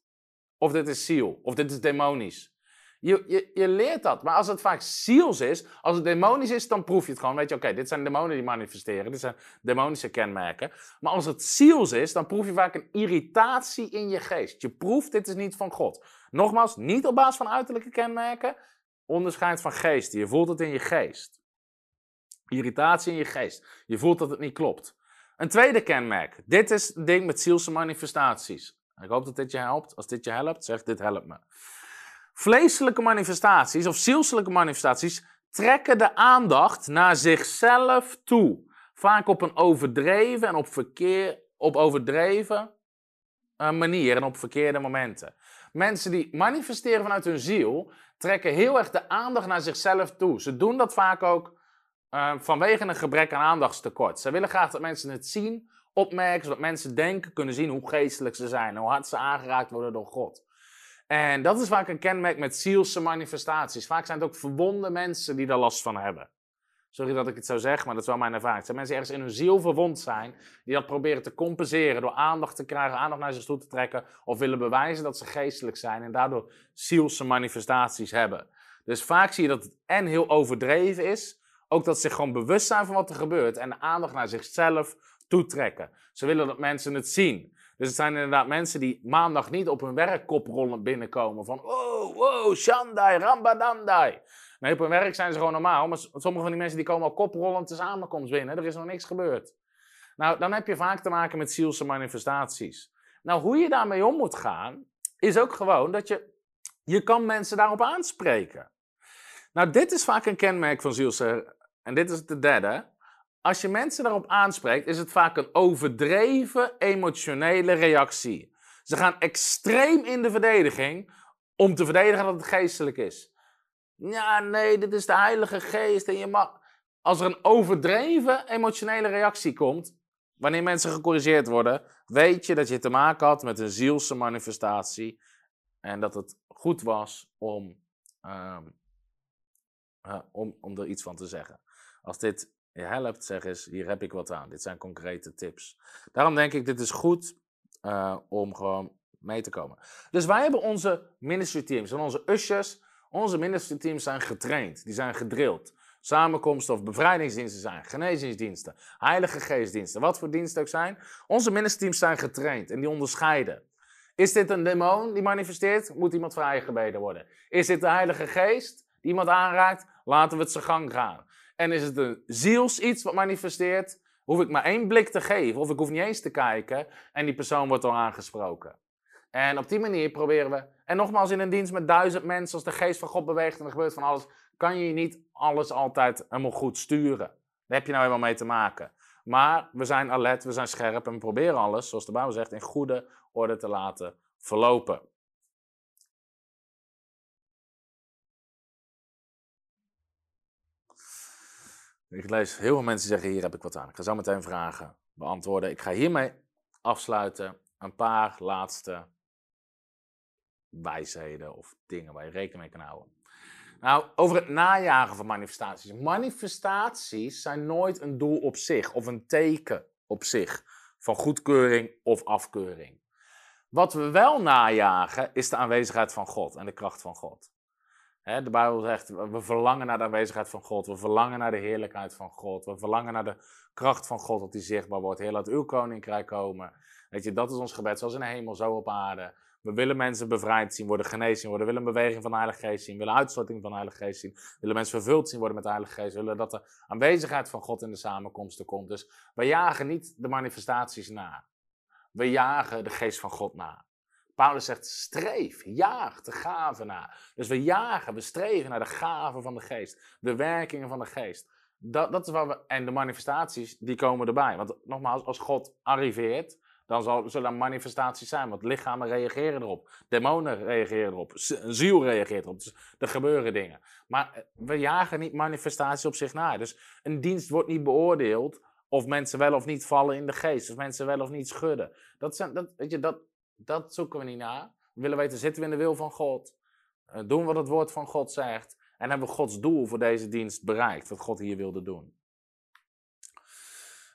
Of dit is ziel, of dit is demonisch. Je, je, leert dat. Maar als het vaak ziels is, als het demonisch is, dan proef je het gewoon. Weet je, oké, dit zijn demonen die manifesteren. Dit zijn demonische kenmerken. Maar als het ziels is, dan proef je vaak een irritatie in je geest. Je proeft, dit is niet van God. Nogmaals, niet op basis van uiterlijke kenmerken. Onderscheid van geest. Je voelt het in je geest. Irritatie in je geest. Je voelt dat het niet klopt. Een tweede kenmerk. Dit is het ding met zielse manifestaties. Ik hoop dat dit je helpt. Als dit je helpt, zeg dit helpt me. Vleeselijke manifestaties of zielselijke manifestaties trekken de aandacht naar zichzelf toe. Vaak op een overdreven en op, verkeer, op overdreven uh, manier en op verkeerde momenten. Mensen die manifesteren vanuit hun ziel trekken heel erg de aandacht naar zichzelf toe. Ze doen dat vaak ook uh, vanwege een gebrek aan aandachtstekort. Ze willen graag dat mensen het zien, opmerken, zodat mensen denken, kunnen zien hoe geestelijk ze zijn, hoe hard ze aangeraakt worden door God. En dat is vaak een kenmerk met zielse manifestaties. Vaak zijn het ook verwonde mensen die daar last van hebben. Sorry dat ik het zo zeg, maar dat is wel mijn ervaring. Het zijn mensen die ergens in hun ziel verwond zijn, die dat proberen te compenseren door aandacht te krijgen, aandacht naar zich toe te trekken, of willen bewijzen dat ze geestelijk zijn en daardoor zielse manifestaties hebben. Dus vaak zie je dat het en heel overdreven is, ook dat ze zich gewoon bewust zijn van wat er gebeurt en aandacht naar zichzelf toetrekken. Ze willen dat mensen het zien. Dus het zijn inderdaad mensen die maandag niet op hun werk koprollen binnenkomen. Van, oh, wow, Shandai, Rambadandai. Nee, op hun werk zijn ze gewoon normaal. Maar sommige van die mensen die komen al koprollend de samenkomst binnen. Er is nog niks gebeurd. Nou, dan heb je vaak te maken met zielse manifestaties. Nou, hoe je daarmee om moet gaan, is ook gewoon dat je, je kan mensen daarop aanspreken. Nou, dit is vaak een kenmerk van zielse, en dit is de derde. Als je mensen daarop aanspreekt, is het vaak een overdreven emotionele reactie. Ze gaan extreem in de verdediging om te verdedigen dat het geestelijk is. Ja, nee, dit is de Heilige Geest en je mag. Als er een overdreven emotionele reactie komt, wanneer mensen gecorrigeerd worden, weet je dat je te maken had met een zielse manifestatie en dat het goed was om, uh, uh, om, om er iets van te zeggen. Als dit je helpt, zeg eens, hier heb ik wat aan. Dit zijn concrete tips. Daarom denk ik, dit is goed uh, om gewoon mee te komen. Dus wij hebben onze ministry teams en onze ushers. Onze ministry teams zijn getraind, die zijn gedrild. Samenkomsten of bevrijdingsdiensten zijn, genezingsdiensten, heilige geestdiensten, wat voor diensten ook zijn. Onze ministry teams zijn getraind en die onderscheiden. Is dit een demon die manifesteert? Moet iemand vrijgebeden worden? Is dit de heilige geest die iemand aanraakt? Laten we het zijn gang gaan. En is het een ziels iets wat manifesteert, hoef ik maar één blik te geven, of ik hoef niet eens te kijken, en die persoon wordt al aangesproken. En op die manier proberen we, en nogmaals in een dienst met duizend mensen, als de geest van God beweegt en er gebeurt van alles, kan je niet alles altijd helemaal goed sturen. Daar heb je nou helemaal mee te maken. Maar we zijn alert, we zijn scherp en we proberen alles, zoals de Bijbel zegt, in goede orde te laten verlopen. Ik lees heel veel mensen zeggen: Hier heb ik wat aan. Ik ga zo meteen vragen beantwoorden. Ik ga hiermee afsluiten een paar laatste wijsheden of dingen waar je rekening mee kan houden. Nou, over het najagen van manifestaties. Manifestaties zijn nooit een doel op zich of een teken op zich van goedkeuring of afkeuring. Wat we wel najagen is de aanwezigheid van God en de kracht van God. de Bijbel zegt, we verlangen naar de aanwezigheid van God, we verlangen naar de heerlijkheid van God, we verlangen naar de kracht van God dat die zichtbaar wordt. Heer, laat uw koninkrijk komen. Weet je, dat is ons gebed, zoals in de hemel, zo op aarde. We willen mensen bevrijd zien worden, genezen zien worden. We willen een beweging van de Heilige Geest zien. We willen uitstorting van de Heilige Geest zien. We willen mensen vervuld zien worden met de Heilige Geest. We willen dat de aanwezigheid van God in de samenkomsten komt. Dus we jagen niet de manifestaties na. We jagen de Geest van God na. Paulus zegt: streef, jaag de gaven na. Dus we jagen, we streven naar de gaven van de Geest. De werkingen van de Geest. Dat, dat is wat we, en de manifestaties, die komen erbij. Want nogmaals, als God arriveert, dan zal, zullen er manifestaties zijn. Want lichamen reageren erop. Demonen reageren erop. Ziel reageert erop. Dus er gebeuren dingen. Maar eh, we jagen niet manifestaties op zich na. Dus een dienst wordt niet beoordeeld of mensen wel of niet vallen in de geest. Of mensen wel of niet schudden. Dat, zijn, dat, weet je, dat, dat zoeken we niet na. We willen weten, zitten we in de wil van God? Uh, doen wat het woord van God zegt? En hebben we Gods doel voor deze dienst bereikt? Wat God hier wilde doen.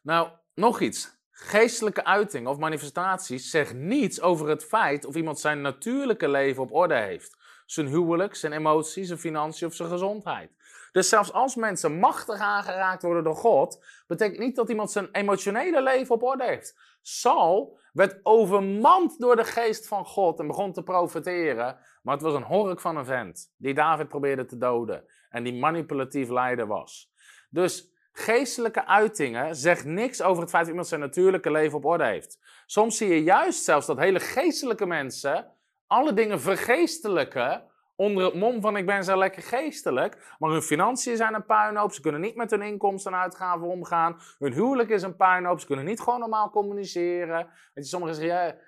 Nou, nog iets. Geestelijke uiting of manifestaties zegt niets over het feit of iemand zijn natuurlijke leven op orde heeft. Zijn huwelijk, zijn emoties, zijn financiën of zijn gezondheid. Dus zelfs als mensen machtig aangeraakt worden door God, betekent niet dat iemand zijn emotionele leven op orde heeft. Saul werd overmand door de geest van God en begon te profeteren, maar het was een hork van een vent die David probeerde te doden en die manipulatief leider was. Dus Geestelijke uitingen zegt niks over het feit dat iemand zijn natuurlijke leven op orde heeft. Soms zie je juist zelfs dat hele geestelijke mensen alle dingen vergeestelijken onder het mom van ik ben zo lekker geestelijk. Maar hun financiën zijn een puinhoop. Ze kunnen niet met hun inkomsten en uitgaven omgaan. Hun huwelijk is een puinhoop. Ze kunnen niet gewoon normaal communiceren. Weet je, sommigen zeggen,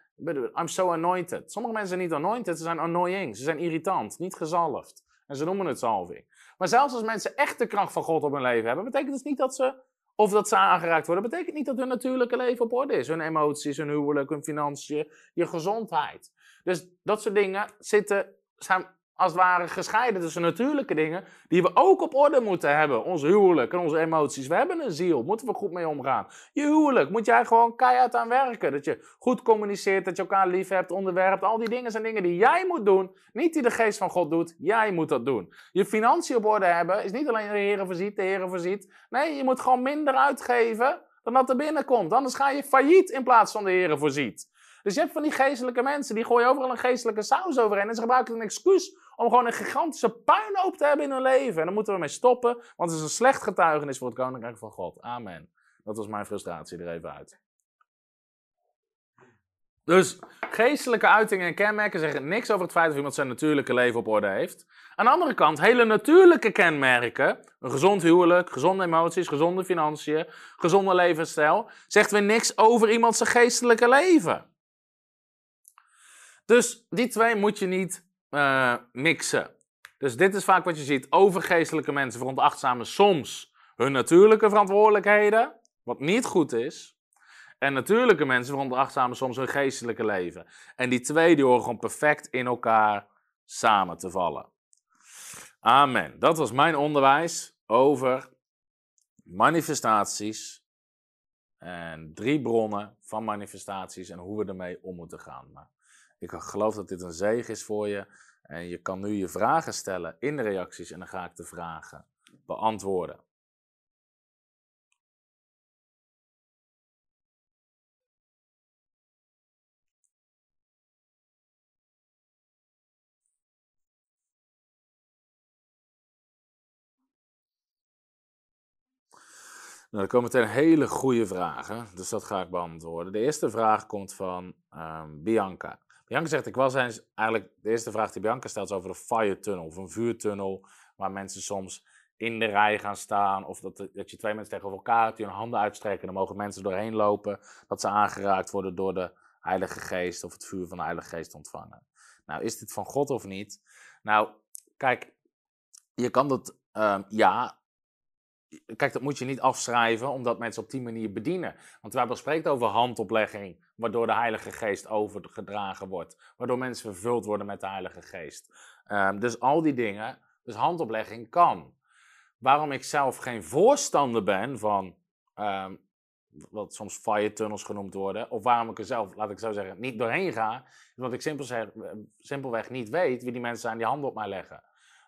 I'm so anointed. Sommige mensen zijn niet anointed, ze zijn annoying. Ze zijn irritant, niet gezalfd. En ze noemen het zalving. Maar zelfs als mensen echt de kracht van God op hun leven hebben, betekent dus niet dat ze, of dat ze aangeraakt worden, betekent niet dat hun natuurlijke leven op orde is. Hun emoties, hun huwelijk, hun financiën, je gezondheid. Dus dat soort dingen zitten, zijn als het ware gescheiden tussen natuurlijke dingen, die we ook op orde moeten hebben. Ons huwelijk en onze emoties. We hebben een ziel, moeten we goed mee omgaan. Je huwelijk moet jij gewoon keihard aan werken. Dat je goed communiceert, dat je elkaar lief hebt, onderwerpt. Al die dingen zijn dingen die jij moet doen, niet die de geest van God doet. Jij moet dat doen. Je financiën op orde hebben is niet alleen de Heer voorziet, de Heer voorziet. Nee, je moet gewoon minder uitgeven dan dat er binnenkomt. Anders ga je failliet in plaats van de Heer voorziet. Dus je hebt van die geestelijke mensen, die gooien overal een geestelijke saus overheen. En ze gebruiken een excuus om gewoon een gigantische puinhoop te hebben in hun leven. En daar moeten we mee stoppen, want het is een slecht getuigenis voor het koninkrijk van God. Amen. Dat was mijn frustratie er even uit. Dus geestelijke uitingen en kenmerken zeggen niks over het feit of iemand zijn natuurlijke leven op orde heeft. Aan de andere kant, hele natuurlijke kenmerken, een gezond huwelijk, gezonde emoties, gezonde financiën, gezonde levensstijl, zegt weer niks over iemand zijn geestelijke leven. Dus die twee moet je niet uh, mixen. Dus dit is vaak wat je ziet. Overgeestelijke mensen veronachtzamen soms hun natuurlijke verantwoordelijkheden, wat niet goed is. En natuurlijke mensen veronachtzamen soms hun geestelijke leven. En die twee die horen gewoon perfect in elkaar samen te vallen. Amen. Dat was mijn onderwijs over manifestaties en drie bronnen van manifestaties en hoe we ermee om moeten gaan. Maar ik geloof dat dit een zegen is voor je. En je kan nu je vragen stellen in de reacties en dan ga ik de vragen beantwoorden. Nou, er komen meteen hele goede vragen, dus dat ga ik beantwoorden. De eerste vraag komt van um, Bianca. Bianca zegt, ik was eens, eigenlijk de eerste vraag die Bianca stelt is over de fire tunnel, of een vuurtunnel, waar mensen soms in de rij gaan staan, of dat, dat je twee mensen tegenover elkaar die hun handen uitstrekken, dan mogen mensen doorheen lopen, dat ze aangeraakt worden door de Heilige Geest of het vuur van de Heilige Geest ontvangen. Nou, is dit van God of niet? Nou, kijk, je kan dat, um, ja, kijk, dat moet je niet afschrijven omdat mensen op die manier bedienen. Want de Bijbel spreekt over handoplegging, waardoor de Heilige Geest overgedragen wordt. Waardoor mensen vervuld worden met de Heilige Geest. Ehm, dus al die dingen, dus handoplegging kan. Waarom ik zelf geen voorstander ben van ehm, wat soms fire tunnels genoemd worden, of waarom ik er zelf, laat ik zo zeggen, niet doorheen ga, is omdat ik zeg, simpelweg niet weet wie die mensen zijn die handen op mij leggen.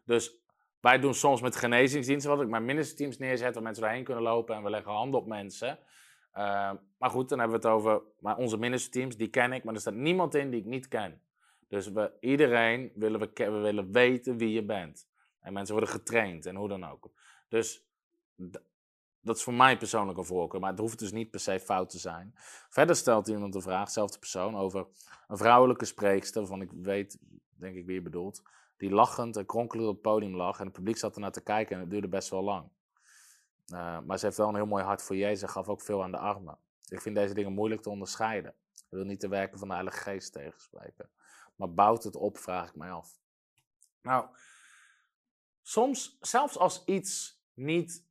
Dus wij doen soms met genezingsdiensten, wat ik mijn ministerteams neerzet, waar mensen doorheen kunnen lopen en we leggen handen op mensen. Ehm, maar goed, dan hebben we het over maar onze ministerteams, die ken ik, maar er staat niemand in die ik niet ken. Dus we, iedereen willen we, we willen weten wie je bent. En mensen worden getraind en hoe dan ook. Dus dat is voor mij persoonlijk een voorkeur, maar het hoeft dus niet per se fout te zijn. Verder stelt iemand een vraag, dezelfde persoon, over een vrouwelijke spreekster, van ik weet, denk ik wie je bedoelt, die lachend en kronkelend op het podium lag en het publiek zat ernaar te kijken en het duurde best wel lang. Uh, maar ze heeft wel een heel mooi hart voor Jezus en gaf ook veel aan de armen. Ik vind deze dingen moeilijk te onderscheiden. Ik wil niet de werken van de Heilige Geest tegenspreken. Maar bouwt het op, vraag ik mij af. Nou, soms, zelfs als iets niet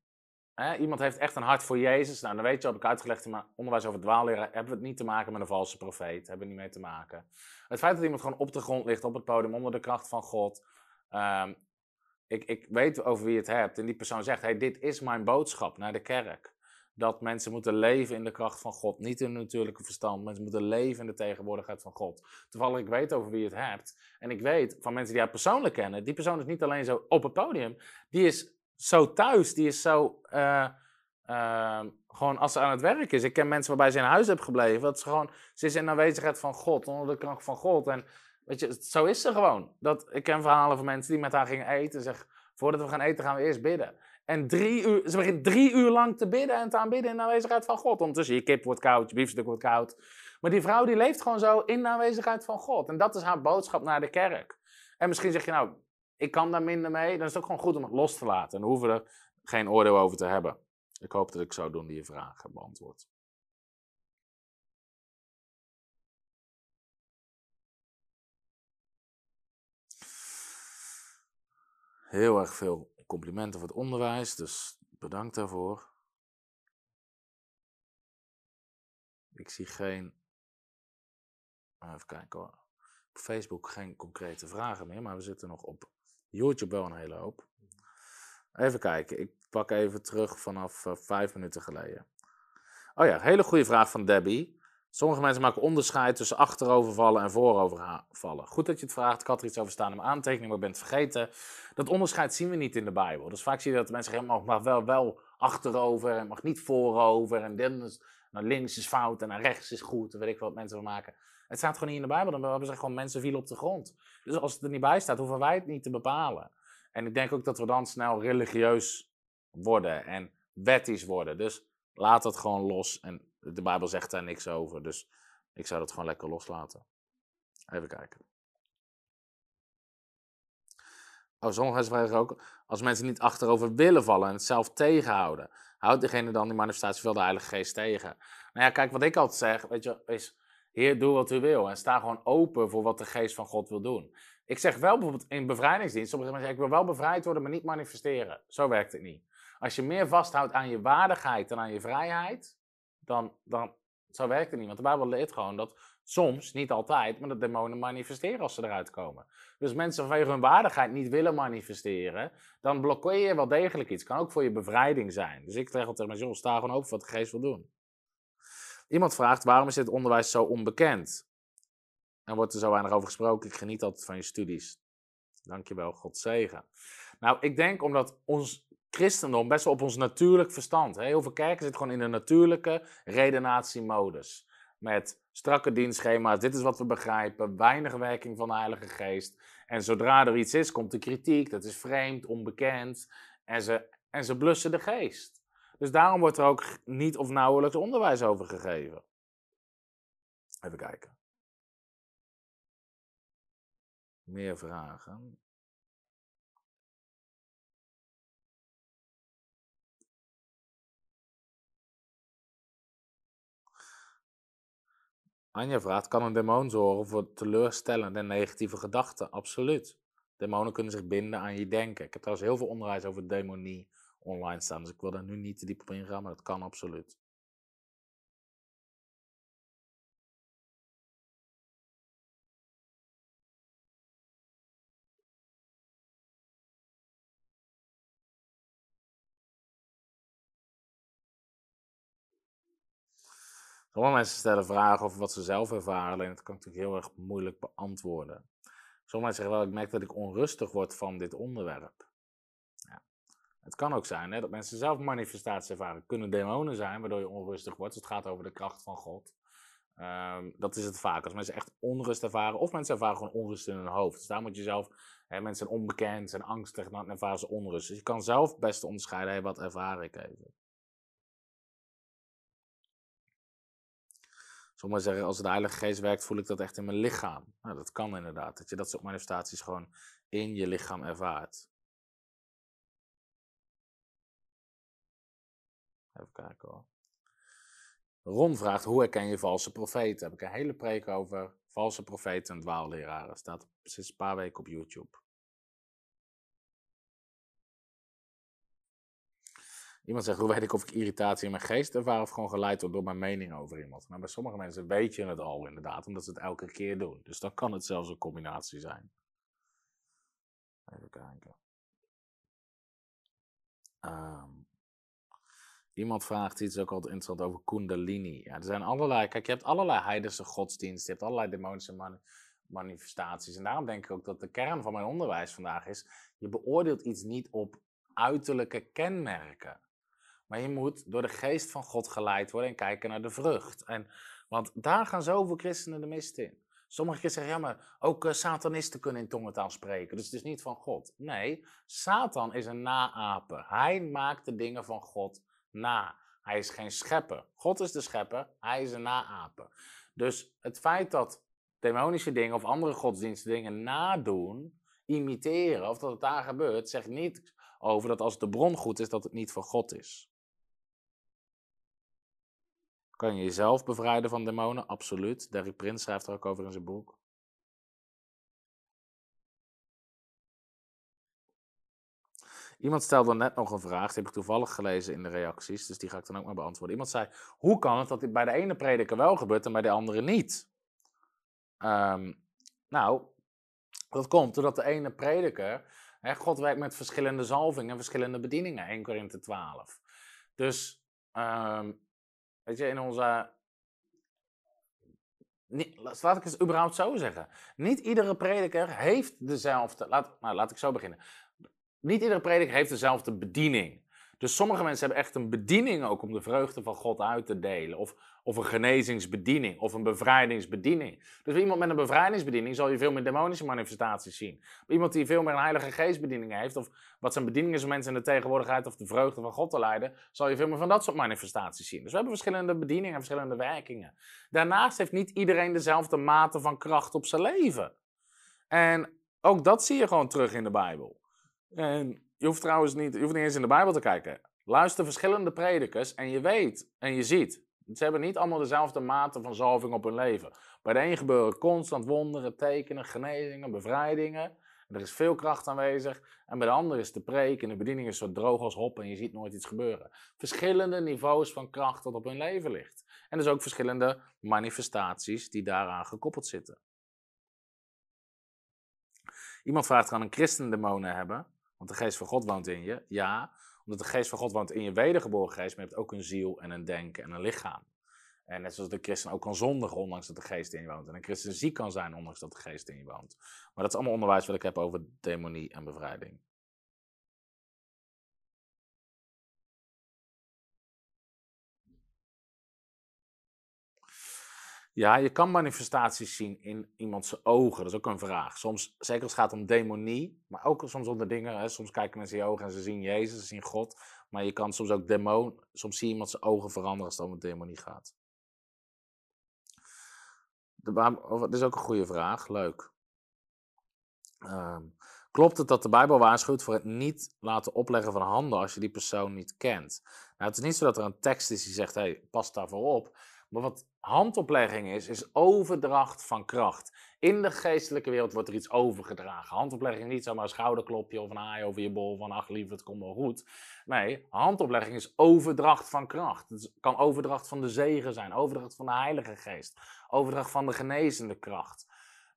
Hè, iemand heeft echt een hart voor Jezus. Nou, dan weet je, heb ik uitgelegd in mijn onderwijs over dwaalleren, hebben we het niet te maken met een valse profeet. Hebben we niet mee te maken. Het feit dat iemand gewoon op de grond ligt, op het podium, onder de kracht van God. Um, ik, ik weet over wie je het hebt. En die persoon zegt, hey, dit is mijn boodschap naar de kerk. Dat mensen moeten leven in de kracht van God. Niet in hun natuurlijke verstand. Mensen moeten leven in de tegenwoordigheid van God. Toevallig, ik weet over wie je het hebt. En ik weet van mensen die jou persoonlijk kennen. Die persoon is niet alleen zo op het podium. Die is zo thuis, die is zo. Uh, uh, gewoon als ze aan het werk is. Ik ken mensen waarbij ze in huis hebben gebleven. Dat ze gewoon. Ze is in aanwezigheid van God, onder de kracht van God. En weet je, zo is ze gewoon. Dat, ik ken verhalen van mensen die met haar gingen eten. Zeg, voordat we gaan eten, gaan we eerst bidden. En drie uur, ze begint drie uur lang te bidden en te aanbidden in de aanwezigheid van God. Ondertussen, je kip wordt koud, je biefstuk wordt koud. Maar die vrouw die leeft gewoon zo in de aanwezigheid van God. En dat is haar boodschap naar de kerk. En misschien zeg je nou, ik kan daar minder mee, dan is het ook gewoon goed om het los te laten. En dan hoeven we er geen oordeel over te hebben. Ik hoop dat ik zo doen die je vraag beantwoord. Heel erg veel complimenten voor het onderwijs, dus bedankt daarvoor. Ik zie geen. Even kijken hoor. Op Facebook geen concrete vragen meer, maar we zitten nog op YouTube wel een hele hoop. Even kijken, ik pak even terug vanaf uh, vijf minuten geleden. Oh ja, hele goede vraag van Debbie. Sommige mensen maken onderscheid tussen achterovervallen en voorovervallen. Goed dat je het vraagt. Ik had er iets over staan in mijn aantekening, maar ik ben het vergeten. Dat onderscheid zien we niet in de Bijbel. Dus vaak zie je dat mensen zeggen, mag wel, wel achterover en mag niet voorover. En dan naar links is fout en naar rechts is goed. Weet ik wat mensen wil maken. Het staat gewoon niet in de Bijbel. Dan hebben ze gewoon mensen vielen op de grond. Dus als het er niet bij staat, hoeven wij het niet te bepalen. En ik denk ook dat we dan snel religieus worden en wettisch worden. Dus laat dat gewoon los. En de Bijbel zegt daar niks over. Dus ik zou dat gewoon lekker loslaten. Even kijken. Oh, sommige vragen ook, als mensen niet achterover willen vallen en het zelf tegenhouden, houdt degene dan die manifestatie veel de Heilige Geest tegen? Nou ja, kijk, wat ik altijd zeg, weet je, is, Heer, doe wat u wil. En sta gewoon open voor wat de geest van God wil doen. Ik zeg wel bijvoorbeeld in bevrijdingsdienst, sommige mensen zeggen, ik wil wel bevrijd worden, maar niet manifesteren. Zo werkt het niet. Als je meer vasthoudt aan je waardigheid dan aan je vrijheid, dan, dan zo werkt het niet. Want de Bijbel leert gewoon dat soms, niet altijd, maar dat demonen manifesteren als ze eruit komen. Dus mensen vanwege hun waardigheid niet willen manifesteren, dan blokkeer je wel degelijk iets. Kan ook voor je bevrijding zijn. Dus ik zeg altijd tegen mensen, sta gewoon open wat de geest wil doen. Iemand vraagt, waarom is dit onderwijs zo onbekend? En wordt er zo weinig over gesproken. Ik geniet altijd van je studies. Dankjewel, God zegen. Nou, ik denk omdat ons christendom best wel op ons natuurlijk verstand. Heel veel kerken zitten gewoon in de natuurlijke redenatiemodus. Met strakke dienstschema's, dit is wat we begrijpen, weinig werking van de Heilige Geest. En zodra er iets is, komt de kritiek, dat is vreemd, onbekend. En ze, en ze blussen de geest. Dus daarom wordt er ook niet of nauwelijks onderwijs over gegeven. Even kijken. Meer vragen. Anja vraagt, kan een demon zorgen voor teleurstellende en negatieve gedachten? Absoluut. Demonen kunnen zich binden aan je denken. Ik heb trouwens heel veel onderwijs over demonie online staan. Dus ik wil daar nu niet te diep op ingaan, maar dat kan absoluut. Sommige mensen stellen vragen over wat ze zelf ervaren, alleen dat kan ik natuurlijk heel erg moeilijk beantwoorden. Sommige mensen zeggen wel, ik merk dat ik onrustig word van dit onderwerp. Ja. Het kan ook zijn hè, dat mensen zelf manifestaties ervaren. kunnen demonen zijn, waardoor je onrustig wordt. Dus het gaat over de kracht van God. Ehm, dat is het vaak. Als mensen echt onrust ervaren, of mensen ervaren gewoon onrust in hun hoofd. Dus daar moet je zelf, hè, mensen zijn onbekend, zijn angstig, dan ervaren ze onrust. Dus je kan zelf best onderscheiden, wat ervaar ik even. Sommigen zeggen, als de Heilige Geest werkt, voel ik dat echt in mijn lichaam. Nou, dat kan inderdaad. Dat je dat soort manifestaties gewoon in je lichaam ervaart. Even kijken hoor. Ron vraagt, hoe herken je valse profeten? Heb ik een hele preek over valse profeten en dwaalleraren. Staat sinds een paar weken op YouTube. Iemand zegt, hoe weet ik of ik irritatie in mijn geest ervaar of gewoon geleid word door mijn mening over iemand? Nou, bij sommige mensen weet je het al inderdaad, omdat ze het elke keer doen. Dus dan kan het zelfs een combinatie zijn. Even kijken. Ehm, iemand vraagt iets ook altijd interessant over kundalini. Ja, er zijn allerlei, kijk, je hebt allerlei heidense godsdiensten, je hebt allerlei demonische manifestaties. En daarom denk ik ook dat de kern van mijn onderwijs vandaag is, je beoordeelt iets niet op uiterlijke kenmerken. Maar je moet door de geest van God geleid worden en kijken naar de vrucht. En, want daar gaan zoveel christenen de mist in. Sommige christenen zeggen, ja, maar ook uh, satanisten kunnen in tongentaal spreken. Dus het is niet van God. Nee, Satan is een naaper. Hij maakt de dingen van God na. Hij is geen schepper. God is de schepper, hij is een naaper. Dus het feit dat demonische dingen of andere godsdiensten dingen nadoen, imiteren, of dat het daar gebeurt, zegt niet over dat als de bron goed is, dat het niet van God is. Kan je jezelf bevrijden van demonen? Absoluut. Derek Prins schrijft er ook over in zijn boek. Iemand stelde net nog een vraag, die heb ik toevallig gelezen in de reacties, dus die ga ik dan ook maar beantwoorden. Iemand zei, hoe kan het dat dit bij de ene prediker wel gebeurt en bij de andere niet? Ehm, nou, dat komt doordat de ene prediker, hè, God werkt met verschillende zalvingen en verschillende bedieningen, 1 Korinthe 12. Dus um, Weet je, in onze. laat ik het überhaupt zo zeggen. Niet iedere prediker heeft dezelfde. Laat, nou, laat ik zo beginnen. Niet iedere prediker heeft dezelfde bediening. Dus sommige mensen hebben echt een bediening ook om de vreugde van God uit te delen. Of, of een genezingsbediening of een bevrijdingsbediening. Dus iemand met een bevrijdingsbediening zal je veel meer demonische manifestaties zien. iemand die veel meer een heilige geestbediening heeft, of wat zijn bediening is om mensen in de tegenwoordigheid of de vreugde van God te leiden, zal je veel meer van dat soort manifestaties zien. Dus we hebben verschillende bedieningen en verschillende werkingen. Daarnaast heeft niet iedereen dezelfde mate van kracht op zijn leven. En ook dat zie je gewoon terug in de Bijbel. En je hoeft trouwens niet, je hoeft niet eens in de Bijbel te kijken. Luister verschillende predikers en je weet en je ziet. Ze hebben niet allemaal dezelfde mate van zalving op hun leven. Bij de een gebeuren constant wonderen, tekenen, genezingen, bevrijdingen. er is veel kracht aanwezig. En bij de ander is de preek en de bediening is zo droog als hop en je ziet nooit iets gebeuren. Verschillende niveaus van kracht dat op hun leven ligt. En dus ook verschillende manifestaties die daaraan gekoppeld zitten. Iemand vraagt, kan een christen demonen hebben? Want de geest van God woont in je. Ja, omdat de geest van God woont in je wedergeboren geest, maar je hebt ook een ziel en een denken en een lichaam. En net zoals de christen ook kan zondigen, ondanks dat de geest in je woont. En een christen ziek kan zijn, ondanks dat de geest in je woont. Maar dat is allemaal onderwijs wat ik heb over demonie en bevrijding. Ja, je kan manifestaties zien in iemands ogen. Dat is ook een vraag. Soms, zeker als het gaat om demonie, maar ook soms om de dingen. Hè, soms kijken mensen in je ogen en ze zien Jezus, ze zien God. Maar je kan soms ook demon. Soms zie je iemand zijn ogen veranderen als het om demonie gaat. dat is ook een goede vraag. Leuk. Ehm, klopt het dat de Bijbel waarschuwt voor het niet laten opleggen van handen als je die persoon niet kent? Nou, het is niet zo dat er een tekst is die zegt: hey, pas daarvoor op. Maar wat handoplegging is, is overdracht van kracht. In de geestelijke wereld wordt er iets overgedragen. Handoplegging niet zomaar een schouderklopje of een haai over je bol van ach lief, het komt wel goed. Nee, handoplegging is overdracht van kracht. Het kan overdracht van de zegen zijn, overdracht van de Heilige Geest, overdracht van de genezende kracht.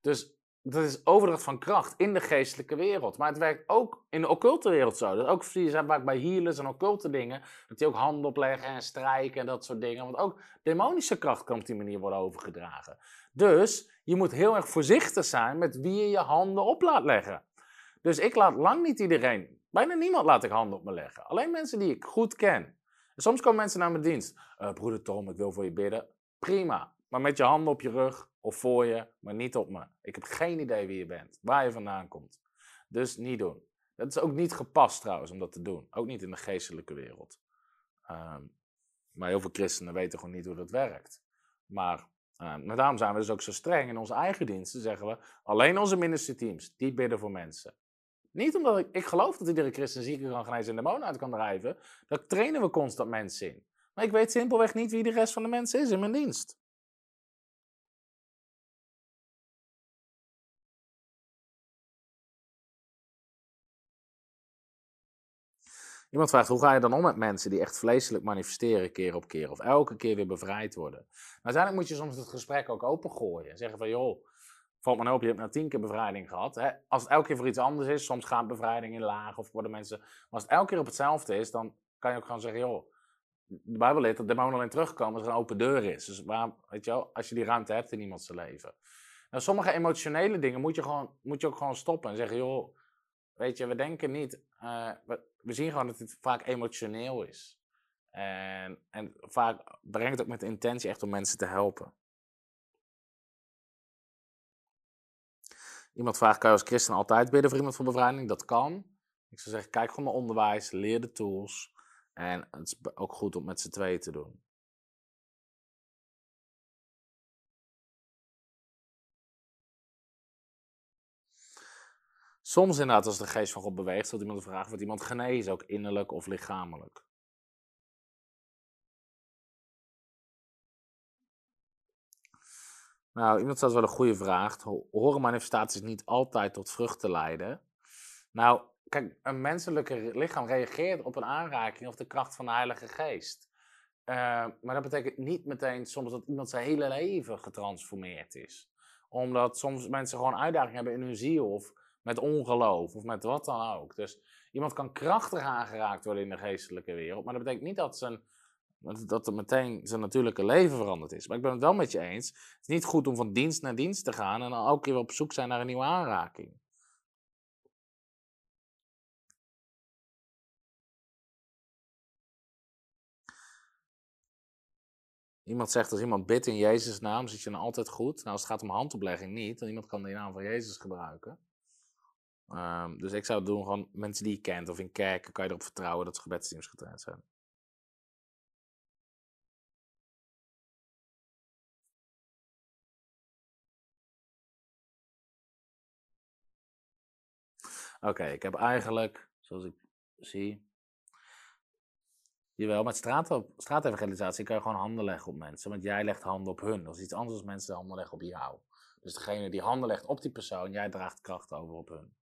Dus dat is overdracht van kracht in de geestelijke wereld. Maar het werkt ook in de occulte wereld zo. Dat ook zie je vaak bij healers en occulte dingen. Dat die ook handen opleggen en strijken en dat soort dingen. Want ook demonische kracht kan op die manier worden overgedragen. Dus je moet heel erg voorzichtig zijn met wie je je handen op laat leggen. Dus ik laat lang niet iedereen, bijna niemand laat ik handen op me leggen. Alleen mensen die ik goed ken. En soms komen mensen naar mijn dienst. Uh, broeder Tom, ik wil voor je bidden. Prima. Maar met je handen op je rug of voor je, maar niet op me. Ik heb geen idee wie je bent, waar je vandaan komt. Dus niet doen. Dat is ook niet gepast trouwens om dat te doen. Ook niet in de geestelijke wereld. Um, maar heel veel christenen weten gewoon niet hoe dat werkt. Maar uh, daarom zijn we dus ook zo streng. In onze eigen diensten zeggen we, alleen onze ministerteams, die bidden voor mensen. Niet omdat ik, ik geloof dat iedere christen zieken kan genezen en demonen uit kan drijven. Daar trainen we constant mensen in. Maar ik weet simpelweg niet wie de rest van de mensen is in mijn dienst. Iemand vraagt, hoe ga je dan om met mensen die echt vleeselijk manifesteren keer op keer? Of elke keer weer bevrijd worden? Maar uiteindelijk moet je soms het gesprek ook opengooien. Zeggen van, joh, valt me nou op, je hebt nou tien keer bevrijding gehad. Hè? Als het elke keer voor iets anders is, soms gaat bevrijding in laag of worden mensen... Maar als het elke keer op hetzelfde is, dan kan je ook gewoon zeggen, joh, de Bijbel leert dat demonen alleen terugkomen als er een open deur is. Dus waar, weet je wel, als je die ruimte hebt in iemands leven. Nou, sommige emotionele dingen moet je, gewoon, moet je ook gewoon stoppen en zeggen, joh, weet je, we denken niet... We zien gewoon dat het vaak emotioneel is. En, en vaak brengt het ook met de intentie echt om mensen te helpen. Iemand vraagt, kan je als christen altijd bidden voor iemand voor bevrijding? Dat kan. Ik zou zeggen, kijk gewoon naar onderwijs, leer de tools. En het is ook goed om met z'n tweeën te doen. Soms inderdaad, als de geest van God beweegt, dat iemand vraagt, wordt iemand genezen, ook innerlijk of lichamelijk. Nou, iemand stelt wel een goede vraag. Horen manifestaties niet altijd tot vruchten leiden? Nou, kijk, een menselijke lichaam reageert op een aanraking of de kracht van de Heilige Geest. Uh, maar dat betekent niet meteen soms dat iemand zijn hele leven getransformeerd is. Omdat soms mensen gewoon uitdagingen hebben in hun ziel of met ongeloof of met wat dan ook. Dus iemand kan krachtig aangeraakt worden in de geestelijke wereld. Maar dat betekent niet dat, zijn, dat meteen zijn natuurlijke leven veranderd is. Maar ik ben het wel met je eens. Het is niet goed om van dienst naar dienst te gaan en dan elke keer op zoek zijn naar een nieuwe aanraking. Iemand zegt als iemand bidt in Jezus' naam, zit je dan altijd goed. Nou, als het gaat om handoplegging niet, dan iemand kan de naam van Jezus gebruiken. Um, dus ik zou het doen gewoon mensen die je kent of in kerken kan je erop vertrouwen dat ze gebedsteams getraind zijn. Oké, ik heb eigenlijk, zoals ik zie. Jawel, met straat, straatevangelisatie kan je gewoon handen leggen op mensen. Want jij legt handen op hun. Dat is iets anders dan mensen de handen leggen op jou. Dus degene die handen legt op die persoon, jij draagt kracht over op hun.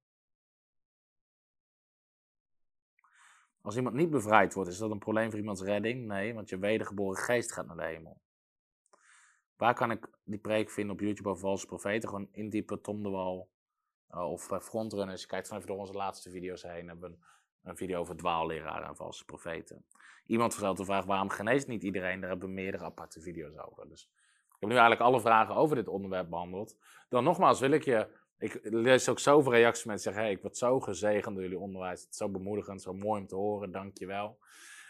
Als iemand niet bevrijd wordt, is dat een probleem voor iemands redding? Nee, want je wedergeboren geest gaat naar de hemel. Waar kan ik die preek vinden op YouTube over valse profeten? Gewoon indiepen Tom de Wal uh, of bij Frontrunners. Je kijkt van even door onze laatste video's heen. Hebben we een, een video over dwaalleraren en valse profeten. Iemand stelt de vraag, waarom geneest niet iedereen? Daar hebben we meerdere aparte video's over. Dus ik heb nu eigenlijk alle vragen over dit onderwerp behandeld. Dan nogmaals wil ik je ik lees ook zoveel reacties met zeggen: hey, ik word zo gezegend door jullie onderwijs. Het is zo bemoedigend, zo mooi om te horen, dankjewel.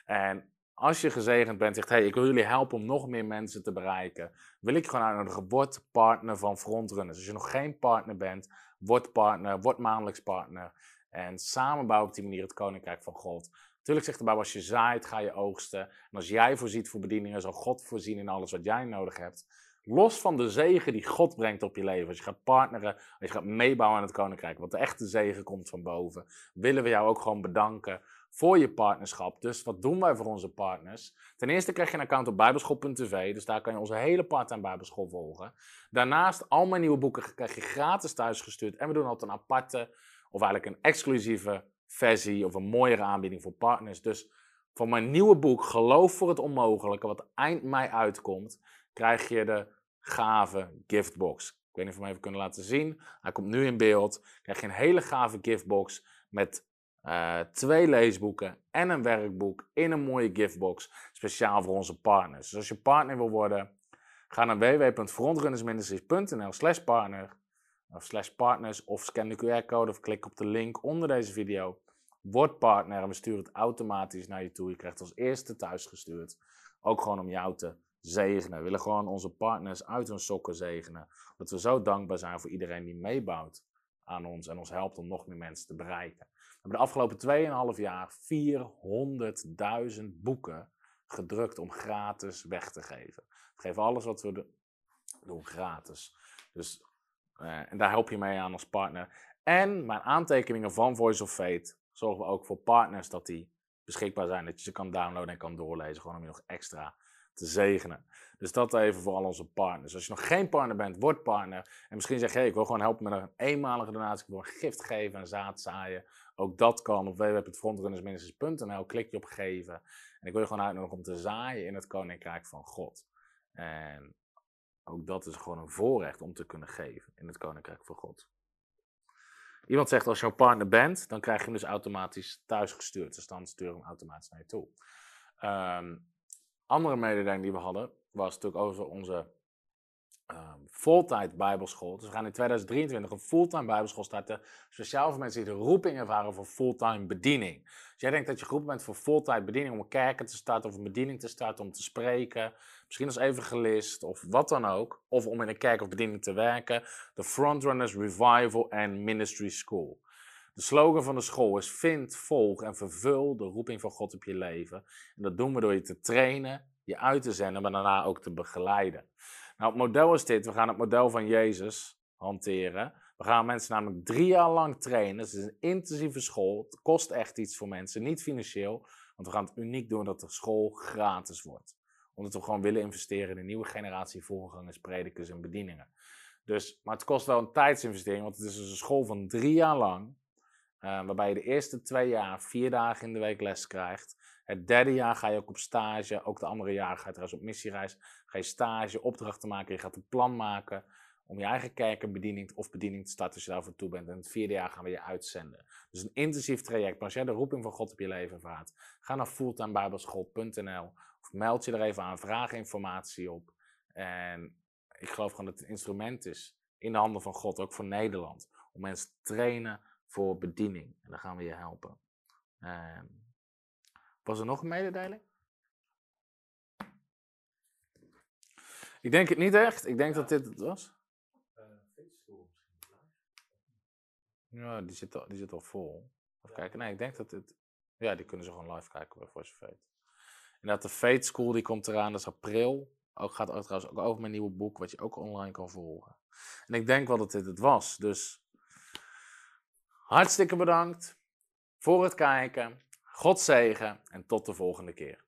En als je gezegend bent, zegt: hey, ik wil jullie helpen om nog meer mensen te bereiken. Wil ik gewoon uitnodigen: word partner van Frontrunners. Als je nog geen partner bent, word partner, word maandelijks partner. En samen bouwen op die manier het koninkrijk van God. Natuurlijk zegt de als je zaait, ga je oogsten. En als jij voorziet voor bedieningen, zal God voorzien in alles wat jij nodig hebt. Los van de zegen die God brengt op je leven. Als je gaat partneren, als je gaat meebouwen aan het koninkrijk. Want de echte zegen komt van boven. Willen we jou ook gewoon bedanken voor je partnerschap. Dus wat doen wij voor onze partners? Ten eerste krijg je een account op bijbelschool.tv. Dus daar kan je onze hele part-time bijbelschool volgen. Daarnaast, al mijn nieuwe boeken krijg je gratis thuisgestuurd. En we doen altijd een aparte, of eigenlijk een exclusieve versie of een mooiere aanbieding voor partners. Dus van mijn nieuwe boek Geloof voor het Onmogelijke, wat eind mei uitkomt, krijg je de gave giftbox. Ik weet niet of we hem even kunnen laten zien. Hij komt nu in beeld. Krijg je een hele gave giftbox met uh, twee leesboeken en een werkboek in een mooie giftbox. Speciaal voor onze partners. Dus als je partner wil worden, ga naar www.frontrunnersministries.nl slash partner of slash partners of scan de QR-code of klik op de link onder deze video. Word partner en we sturen het automatisch naar je toe. Je krijgt het als eerste thuis gestuurd. Ook gewoon om jou te zegenen. We willen gewoon onze partners uit hun sokken zegenen. Dat we zo dankbaar zijn voor iedereen die meebouwt aan ons en ons helpt om nog meer mensen te bereiken. We hebben de afgelopen 2,5 jaar 400.000 boeken gedrukt om gratis weg te geven. We geven alles wat we doen gratis. Dus, uh, en daar help je mee aan als partner. En mijn aantekeningen van Voice of Fate zorgen we ook voor partners dat die beschikbaar zijn. Dat je ze kan downloaden en kan doorlezen. Gewoon om je nog extra zegenen. Dus dat even voor al onze partners. Als je nog geen partner bent, word partner. En misschien zeg je, ik wil gewoon helpen met een eenmalige donatie. Ik wil een gift geven en zaad zaaien. Ook dat kan op www.frontrunnersministries.nl. Klik je op geven. En ik wil je gewoon uitnodigen om te zaaien in het koninkrijk van God. En ook dat is gewoon een voorrecht om te kunnen geven in het koninkrijk van God. Iemand zegt als je jouw partner bent, dan krijg je hem dus automatisch thuisgestuurd. Dus dan sturen we hem automatisch naar je toe. Um, andere mededeling die we hadden, was natuurlijk over onze um, voltijd bijbelschool. Dus we gaan in 2023 een fulltime bijbelschool starten. Speciaal voor mensen die de roeping ervaren voor fulltime bediening. Als jij denkt dat je geroepen bent voor fulltime bediening, om een kerken te starten of een bediening te starten, om te spreken. Misschien als evangelist of wat dan ook. Of om in een kerk of bediening te werken. De Frontrunners Revival and Ministry School. De slogan van de school is vind, volg en vervul de roeping van God op je leven. En dat doen we door je te trainen, je uit te zenden, maar daarna ook te begeleiden. Nou, het model is dit. We gaan het model van Jezus hanteren. We gaan mensen namelijk drie jaar lang trainen. Het is een intensieve school. Het kost echt iets voor mensen, niet financieel. Want we gaan het uniek doen dat de school gratis wordt. Omdat we gewoon willen investeren in een nieuwe generatie voorgangers, predikers en bedieningen. Dus, maar het kost wel een tijdsinvestering, want het is dus een school van drie jaar lang. Uh, waarbij je de eerste twee jaar vier dagen in de week les krijgt. Het derde jaar ga je ook op stage. Ook de andere jaren ga je trouwens op missiereis. Ga je stage, opdrachten maken. Je gaat een plan maken om je eigen kerk bediening of bediening te starten als je daarvoor toe bent. En het vierde jaar gaan we je uitzenden. Dus een intensief traject. Maar als jij de roeping van God op je leven ervaart, ga naar fulltimebijbelschool.nl of meld je er even aan, vraag informatie op. En ik geloof gewoon dat het een instrument is in de handen van God, ook voor Nederland, om mensen te trainen voor bediening. En dan gaan we je helpen. Uh, was er nog een mededeling? Ik denk het niet echt. Ik denk dat dit het was. Ja, die zit al, die zit al vol. Even kijken. Nee, ik denk dat dit... Ja, die kunnen ze gewoon live kijken bij Voice Fate. En dat de Fate School, die komt eraan, dat is april. Ook gaat ook, trouwens ook over mijn nieuwe boek, wat je ook online kan volgen. En ik denk wel dat dit het was. Dus Hartstikke bedankt voor het kijken. God zegen en tot de volgende keer.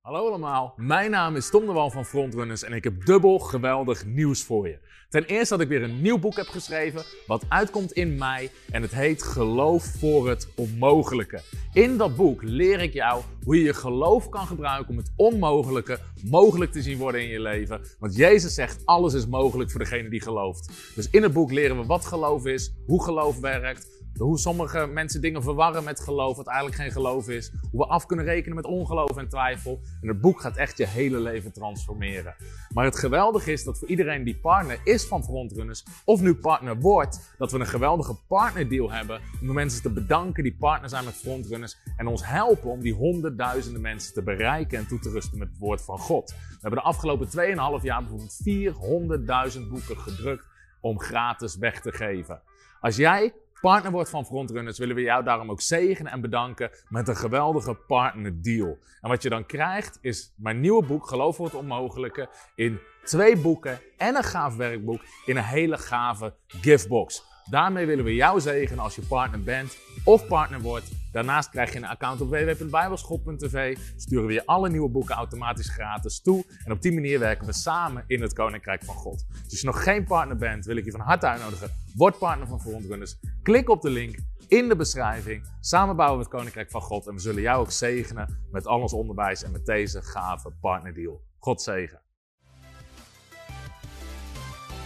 Hallo allemaal, mijn naam is Tom de Wal van Frontrunners en ik heb dubbel geweldig nieuws voor je. Ten eerste dat ik weer een nieuw boek heb geschreven, wat uitkomt in mei en het heet Geloof voor het Onmogelijke. In dat boek leer ik jou hoe je je geloof kan gebruiken om het onmogelijke mogelijk te zien worden in je leven. Want Jezus zegt, alles is mogelijk voor degene die gelooft. Dus in het boek leren we wat geloof is, hoe geloof werkt, hoe sommige mensen dingen verwarren met geloof, wat eigenlijk geen geloof is. Hoe we af kunnen rekenen met ongeloof en twijfel. En het boek gaat echt je hele leven transformeren. Maar het geweldige is dat voor iedereen die partner is van Frontrunners, of nu partner wordt, dat we een geweldige partnerdeal hebben om de mensen te bedanken die partner zijn met Frontrunners en ons helpen om die honderdduizenden mensen te bereiken en toe te rusten met het woord van God. We hebben de afgelopen 2,5 jaar bijvoorbeeld 400.000 boeken gedrukt om gratis weg te geven. Als jij partner wordt van Frontrunners, willen we jou daarom ook zegenen en bedanken met een geweldige partnerdeal. En wat je dan krijgt is mijn nieuwe boek, Geloof voor het Onmogelijke, in twee boeken en een gaaf werkboek in een hele gave giftbox. Daarmee willen we jou zegenen als je partner bent of partner wordt. Daarnaast krijg je een account op www.bijbelschool.tv. Sturen we je alle nieuwe boeken automatisch gratis toe. En op die manier werken we samen in het Koninkrijk van God. Dus als je nog geen partner bent, wil ik je van harte uitnodigen. Word partner van Frontrunners. Klik op de link in de beschrijving. Samen bouwen we het Koninkrijk van God. En we zullen jou ook zegenen met al ons onderwijs en met deze gave partnerdeal. God zegen.